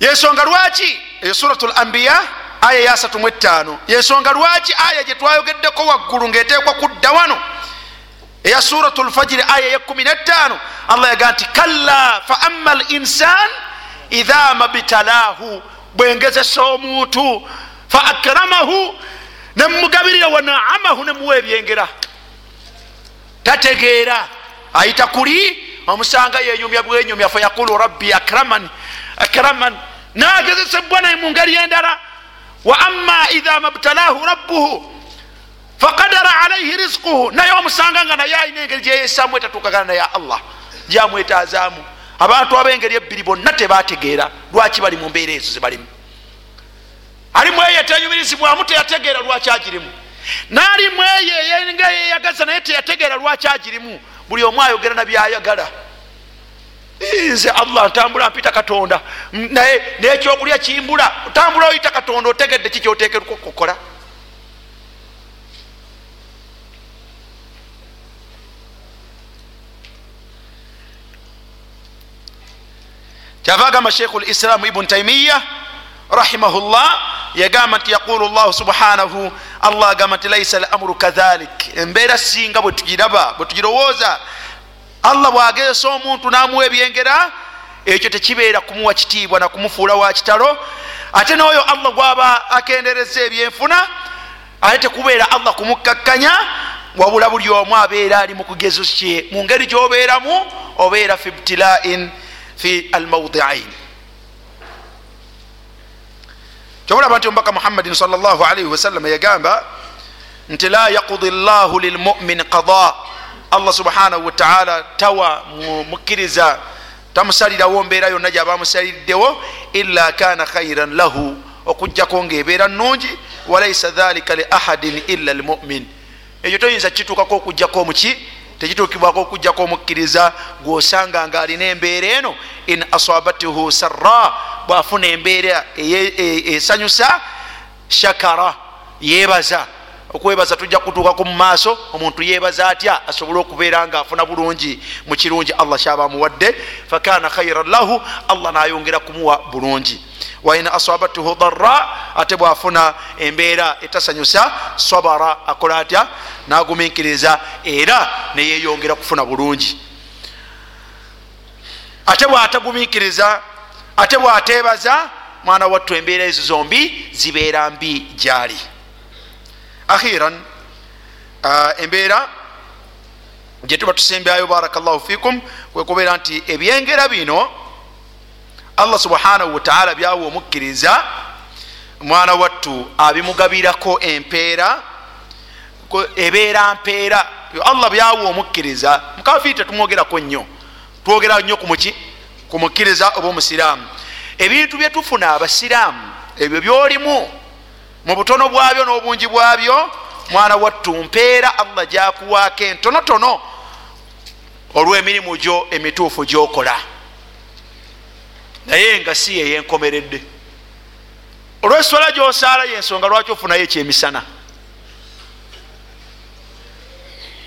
Yensonga lwaki? Eyo surat lambiya aya ya 35 yensonga lwaki aya gyetwayogeddeko waggulu ngaeteekwa kudda wano? Eya surat lfajiri aya ya 15 allah yaga nti kalla fa ama linsan idha mabtalaahu. Bwengezesa omuntu fa akramahu nemugabirira wanaamahu nemuwa ebyengera. Tategeera. Ayita kuli? Omusanga yenyumya bwenyumya fayaqulu rabbi akraman akraman. Nagezesebwa naye mu ngeri endala wa ama idha mabtalaahu rabbuhu faqadara alaihi rizquhu. Naye omusanga nga naye alina engeri gyeyesamu etatuukagana naye allah? Gyamwetazaamu abantu abengeri ebbiri bonna tebategeera lwaki bali mu mbeera ezo zebalimu alimu eyo etenyumirizibwamu teyategeera lwaki agirimu? Nalimu eyo nga yeyagaza naye teyategeera lwaki agirimu? Buli omu ayogera nabyayagala nze allah ntambula mpita katonda. Naye nekyokulya kimbula otambula oyita katonda otegedde kikyotekerwa okukola kyava agamba sheikhu lislamu ibuni taimiya rahimahullah yagamba nti yaqulu llahu subhanahu allah agamba nti laisa lamuru kadhalik. Embeera singa bwe tugiraba bwe tugirowooza allah bwagezesa omuntu namuwa ebyengera ekyo tekibeera kumuwa kitiibwa nakumufuula wa kitalo. Ate n'oyo allah gwaba akendereza ebyenfuna ate tekubeera allah kumukkakkanya wabula buli omu abeera ali mukugezo kye. Mu ngeri gyobeeramu obeera fi ibtilain fi almaudiain kyobulaba nti omubaka muhammadin salaalaihi wasallama yagamba nti la yakudi llahu lilmumin qada allah subhanahu wataala tawa mukkiriza. Tamusalirawo mbeera yonna gyabamusaliddewo illa kana khairan lahu. Okujjako ngaebeera nungi walaisa dhalika li ahadin illa lmumin ekyo toyinza kituukako okujjako muki tekituukibwako okujjako omukkiriza gwosanga nga alina embeera eno in asabatuhu sarra bwafuna embeera esanyusa shakara yebaza okwebaza tujja kutuukako mu maaso omuntu yebaza atya asobole okubeera nga afuna bulungi mu kirungi allah kyaba muwadde fakana khairan lahu allah nayongera kumuwa bulungi. Wain asabatuhu darra ate bwafuna embeera etasanyusa sabara akola atya naguminkiriza era neyeyongera kufuna bulungi. Ate bwataguminkiriza ate bwatebaza mwana wattu embeera ezo zombi zibeera mbi gyali akhiran uh, embeera gyetuba tusembyayo barakllahu fikum kwekubeera nti ebyengera bino allah subhanahu wataala byawa omukkiriza. Mwana wattu abimugabirako empeera ebeera mpeera. Allah byawa omukkiriza. Mukafiri tetumwogerako nnyo. Twogera nnyo kumuki ku mukkiriza oba omusiraamu ebintu byetufuna abasiraamu ebyo byolimu mu butono bwabyo n'obungi bwabyo mwana wattu mpeera allah gyakuwaako entonotono olw'emirimu gyo emituufu gyokola. Naye nga si yeyenkomeredde olweswala gyosaala yensonga lwaki ofunayo ekyemisana?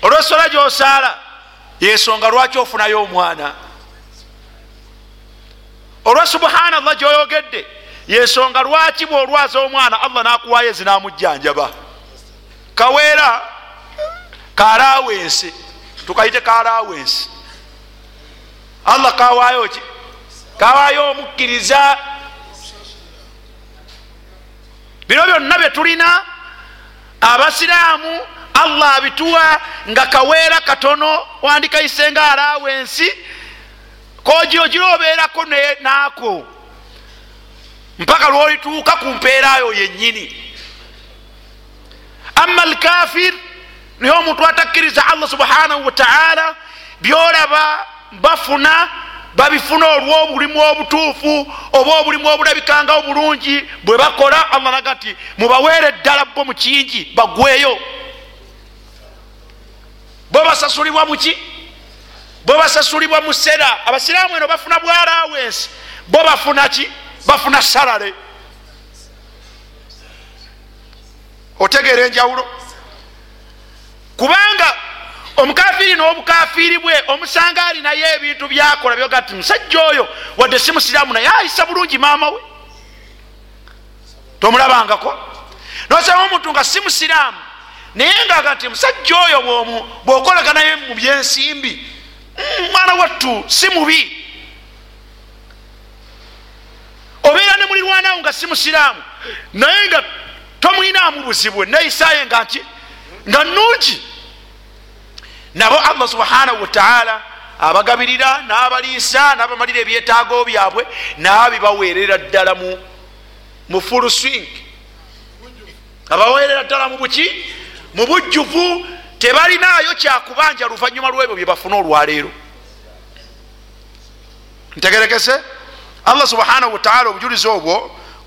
Olweswala gyosaala yensonga lwaki ofunayo omwana? Olwa subhanallah gyoyogedde yensonga lwaki bwolwaza omwana allah nakuwayo ezinamujjanjaba kaweera kalawensi tukayite kalawensi allah kawayo ki? Kawayo omukkiriza. Bino byonna byetulina abasiraamu allah abituwa nga kaweera katono wandikayise nga alawensi kogiogira obeerako naako mpaka lwolituuka ku mpeerayo yennyini. Ama alkafir naye omuntu atakkiriza allah subhanahu wataala byolaba bafuna babifuna olwobulimu obutuufu oba obulimu obulabikanga obulungi bwe bakola allah naga nti mubaweere eddala bo mukingi bagweyo. Bo basasulibwa muki bo basasulibwa mu sera abasiraamu eno bafuna bwalawensi bo bafuna ki bafuna salale otegeera enjawulo. Kubanga omukafiri n'obukafiri bwe omusanga alinayo ebintu byakola byoga ti musajja oyo wadde si musiraamu naye ayisa bulungi maama we. Tomulabangako? Nosanga omuntu nga si musiraamu naye ngaga nti musajja oyo bwokoleka naye mu byensimbi mwana wattu si mubi obeera ne mulirwanawo nga si musiraamu naye nga tomwinaamu buzibwe neisaye nga nki nga nungi nabo allah subhanahu wataala abagabirira n'abaliisa n'abamalira ebyetaago byabwe nabibaweerera ddala mu full swing. Abaweerera ddala mu buki mu bujjuvu tebalinayo kyakubanja luvanyuma lwebyo byebafuna olwaleero. Ntegerekese allah subhanahu wataala obujulizi obwo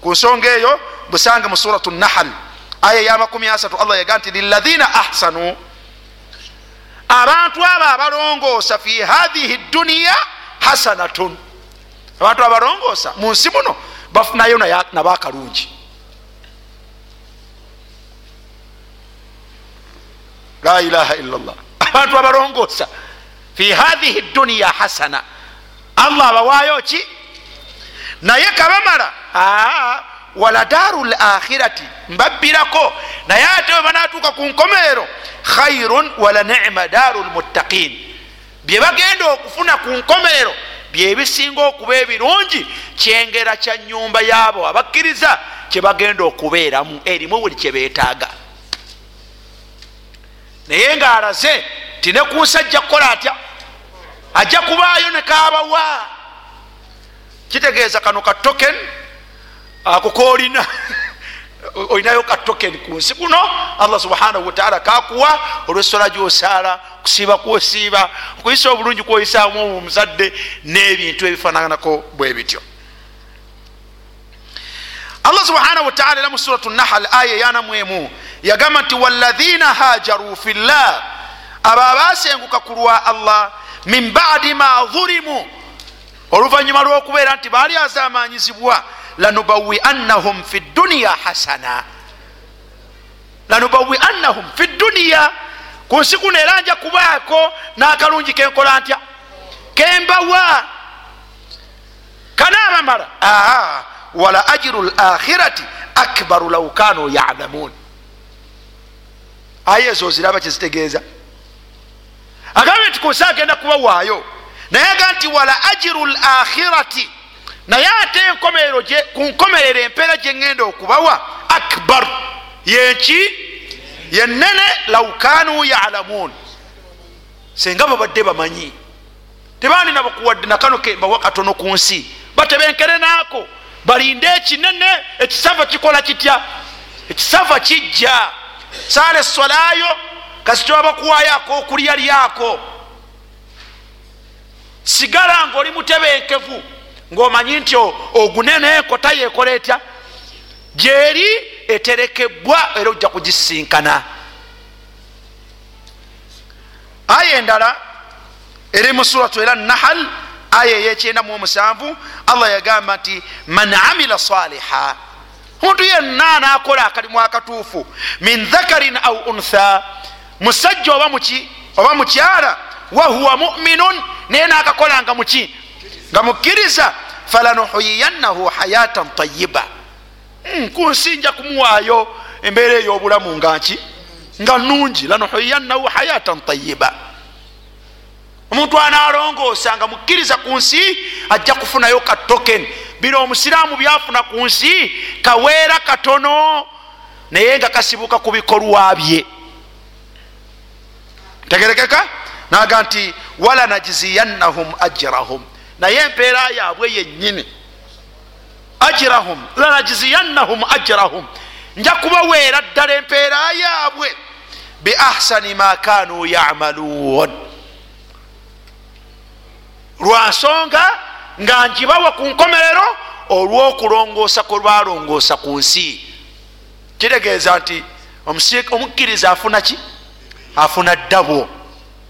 ku nsonga eyo busange mu suratu nahal aya eyamakumi asatu allah yaga nti lilathina ahsanu abantu abo abalongoosa fi hathihi duniya hasanatun. Abantu abalongoosa mu nsi muno bafunayo nabakalungi la ilaha illallah. Abantu abalongoosa fi hathihi duniya hasana. Allah abawaayo ki naye kabamala wala daru lakhirati mbabbirako. Naye ate webanatuuka ku nkomerero khairun wala nima daru lmuttaqin bye bagenda okufuna ku nkomerero byebisinga okuba ebirungi kyengera kya nyumba yaabo abakkiriza kyebagenda okubeeramu erimu buli kyebetaaga naye ngaalaze ti ne ku nsi ajja kukola atya? Ajja kubaayo nekabawa kitegeeza kano ka token ako koolina *laughs* olinayo ka token ku nsi kuno allah subhanahu wataala kakuwa olwesola gyosaala kusiiba kwosiiba okuyisa obulungi kwoyisaamu omuzadde n'ebintu ebifananako bwe bityo. Allah subhanahu wataala era mu suratu nahal aya eyanamwemu yagamba nti waladhina hajaru fi llah abo abasenguka ku lwa allah min badi ma dhulimu oluvanyuma lwokubeera nti baali azamanyizibwa lanubawiannahum fi duniya hasana. Lanubawiannahum fi duniya ku nsi kuno era nja kubaako n'akalungi kenkola ntya? Kembawa kanaabamala aa wala ajiru lakhirati akbaru lau kanu yalamun aye ezo ziraba kyezitegeeza agambye nti ku nsi agenda kubawaayo naye aga nti wala ajiru lakhirati. Naye ate enkomerero ku nkomerero empeera gyengenda okubawa akbar yenki yenene laukanu yalamun senga babadde bamanyi. Tebandina bakuwadde nakano bawa katono ku nsi. Batebenkere naako. Balinde ekinene ekisava kikola kitya? Ekisava kijja. Saala esolayo kasitoba bakuwayo akokulya lyako sigala ngaoli mutebenkevu ngaomanyi nti ogunene enkota yekola etya? Gyeri eterekebwa era ojja kugisinkana. Aya endala eri mu suratu era nahal aya eyekyenda mu omusanvu allah yagamba nti man amila saliha omuntu yenna nakola akalimu akatuufu min dhakarin au untha. Musajja oba mukyala wahuwa muminun naye nakakola nga muki nga mukkiriza falanuhuyiyannahu hayatan tayiba ku nsi nja kumuwaayo embeera ey'obulamu nga nki nga nungi lanuhuyiyannahu hayatan tayiba omuntu analongoosa nga mukkiriza ku nsi ajja kufunayo ka token. Bino omusiraamu byafuna ku nsi kaweera katono naye nga kasibuka ku bikolwa bye. Tegerekeka naga nti wala najziyannahum ajrahum. Naye empeera yaabwe yennyini. Ajrahum lanajziyannahum ajrahum. Nja kubaweera ddala empeera yaabwe. Biahsani ma kanu yamaluun. Lwansonga nga njibawa ku nkomerero olw'okulongoosa kwe lwalongoosa ku nsi. Kitegeeza nti omukkiriza afuna ki? Afuna ddabo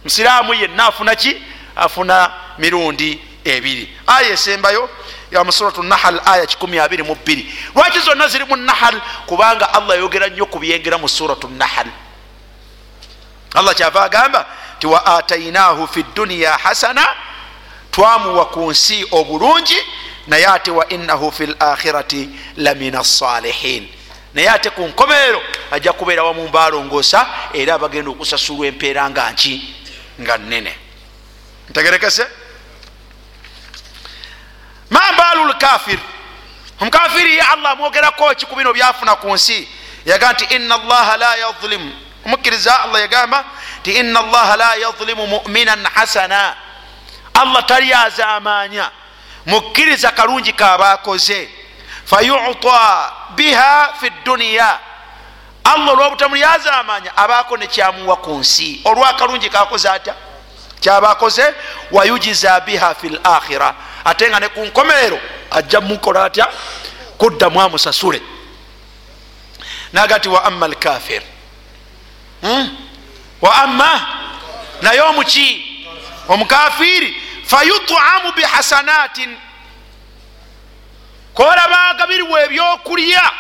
musiraamu yenna afuna ki? Afuna mirundi ebiri. Aya esembayo ya musuratu nahal aya 22 lwaki zonna ziri mu nahal? Kubanga allah yogera nnyo ku byengera mu suratu nahal. Allah kyava agamba ti wa atainahu fi duniya hasana twamuwa ku nsi obulungi naye ate wa innahu fi lakhirati lamin assalihin naye ate ku nkomerero ajja kubeera wamu mbalongoosa era abagenda okusasulwa empeera nga nki nga nene ntegerekese mambalu lkafir omukafiri allah amwogerako ki ku bino byafuna ku nsi. Yaga nti ina allaha la yadlimu omukkiriza allah yagamba nti ina allaha la yadlimu muminan hasana. Allah tali azamanya mukkiriza kalungi kabakoze fayuta biha fi duniya allah olwobutamuli yazamanya abaako nekyamuwa ku nsi. Olwakalungi kakoze atya? Kyabakoze wayujiza biha fi lakhira ate nga ne ku nkomerero ajja mukola atya? Kuddamu amusasule. Naga ti wa ama alkafir hmm? wa ama naye omuki? Omukafiri fayutamu bihasanatin kola bagabirirwa ebyokulya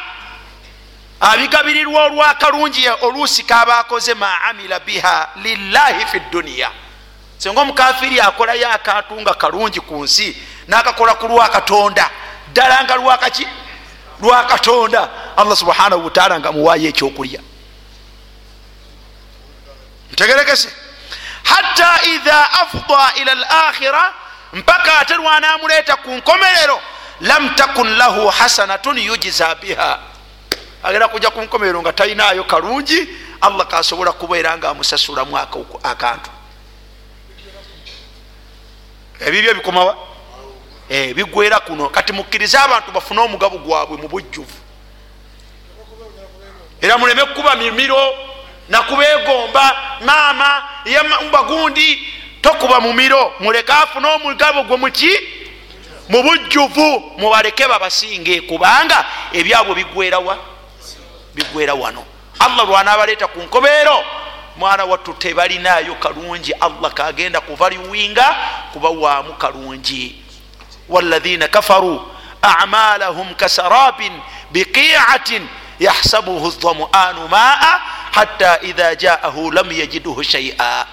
abigabirirwa olwakalungi oluusi kabakoze ma amila biha lillahi fi duniya senga omukafiri akolayo akantu nga kalungi ku nsi nakakola ku lwakatonda ddala nga lwakaki lwakatonda allah subhanahu wataala nga muwayo ekyokulya. Ntegerekese. Hatta idha afda ila lakhira mpaka ate lwanamuleeta ku nkomerero lam takun lahu hasanatun yujiza biha agenda kujja ku nkomerero nga talinayo kalungi allah kasobola kubeera nga amusasulamu akantu. Ebibyo bikomawa bigwera kuno. Kati mukkirize abantu bafune omugabo gwabwe mu bujjuvu. Era muleme kukuba mimiro nakubegomba maama bagundi tokuba mumiro. Muleke afune omugabo gwe muki mu bujjuvu. Mubaleke babasinge kubanga ebyabwe bigwerawa bigwera wano. Allah lwanabaleeta ku nkobeero mwana wattu tebalinayo kalungi. Allah kagenda kuvaliwinga kubawaamu kalungi. Walaina kafaru amalahum kasarabin biqiatin yahsabuhu dhamuanu maa hatta idha jaahu lam yajiduhu shaia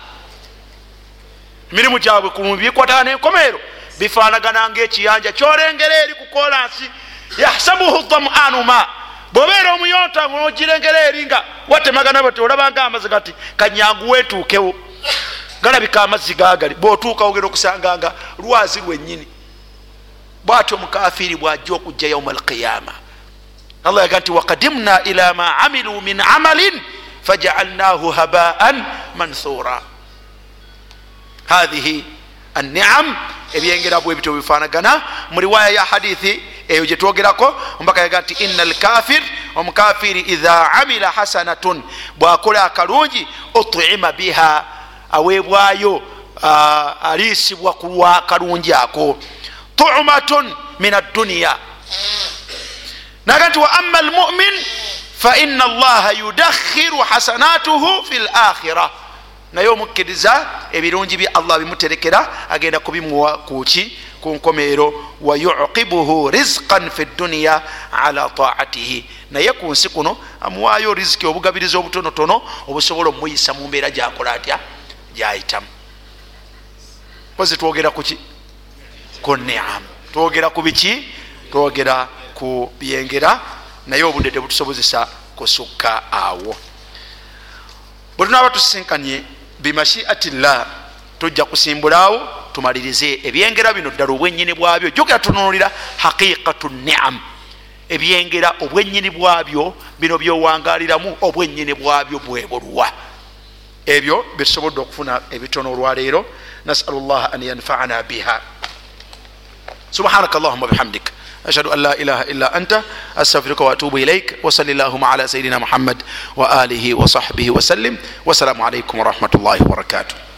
emirimu gyabwe kubikwatana nenkomeero bifanagana nga ekiyanja kyolengera eri ku kolansi yahsabuhu dhamuanu maa bwobeera omuyonta nogirengera eri nga watemagana bati olabanga amazzi gati kanyangu wetuukewo galabika amazzi gagali bwotuuka ogenda okusanga nga lwazi lwennyini. Bwati omukafiri bwajja okujja yauma alqiyama allah yaga nti wakadimna ila ma amilu min amalin fajaalnahu habaan manthura hathihi aniam ebyengera bwebityo bifanagana mu riwaya ya hadithi eyo gyetwogerako ombaka yaga nti ina alkafir omukafiri idha amila hasanatun. Bwakola akalungi utima biha aweebwayo aliisibwa kulwa kalungi ako. Tumatun min adduniya naga nti wa ama almumin faina allaha yudakhiru hasanatuhu fi lakhira naye omukkiriza ebirungi bye allah bimuterekera agenda kubimuwa kuki ku nkomeero wayuqibuhu rizqan fi dduniya ala taatihi. Naye ku nsi kuno amuwaayo riziki obugabiriza obutonotono obusobola omuyisa mu mbeera gyakola atya? Gyayitamu pozi twogera kuki ku niamu twogera ku biki? Twogera ku byengera. Naye obudde tebutusobozesa kusukka awo. Bwe tunaaba tusisinkanye bimashiatillah tujja kusimbulawo tumalirize ebyengera bino ddala obwenyini bwabyo. Jogera tununulira haqiqatu niam ebyengera obwenyini bwabyo bino byowangaliramu obwenyini bwabyo bwebulwa ebyo byetusobodde okufuna ebitono olwaleero nasalu llah an yanfaana biha. Subhanaka allahuma bihamdik أشهد أن لا إله إلا أنت أستغفرك وأتوب إليك وصل اللهم على سيدنا محمد وآله وصحبه وسلم والسلام عليكم ورحمة الله وبركاته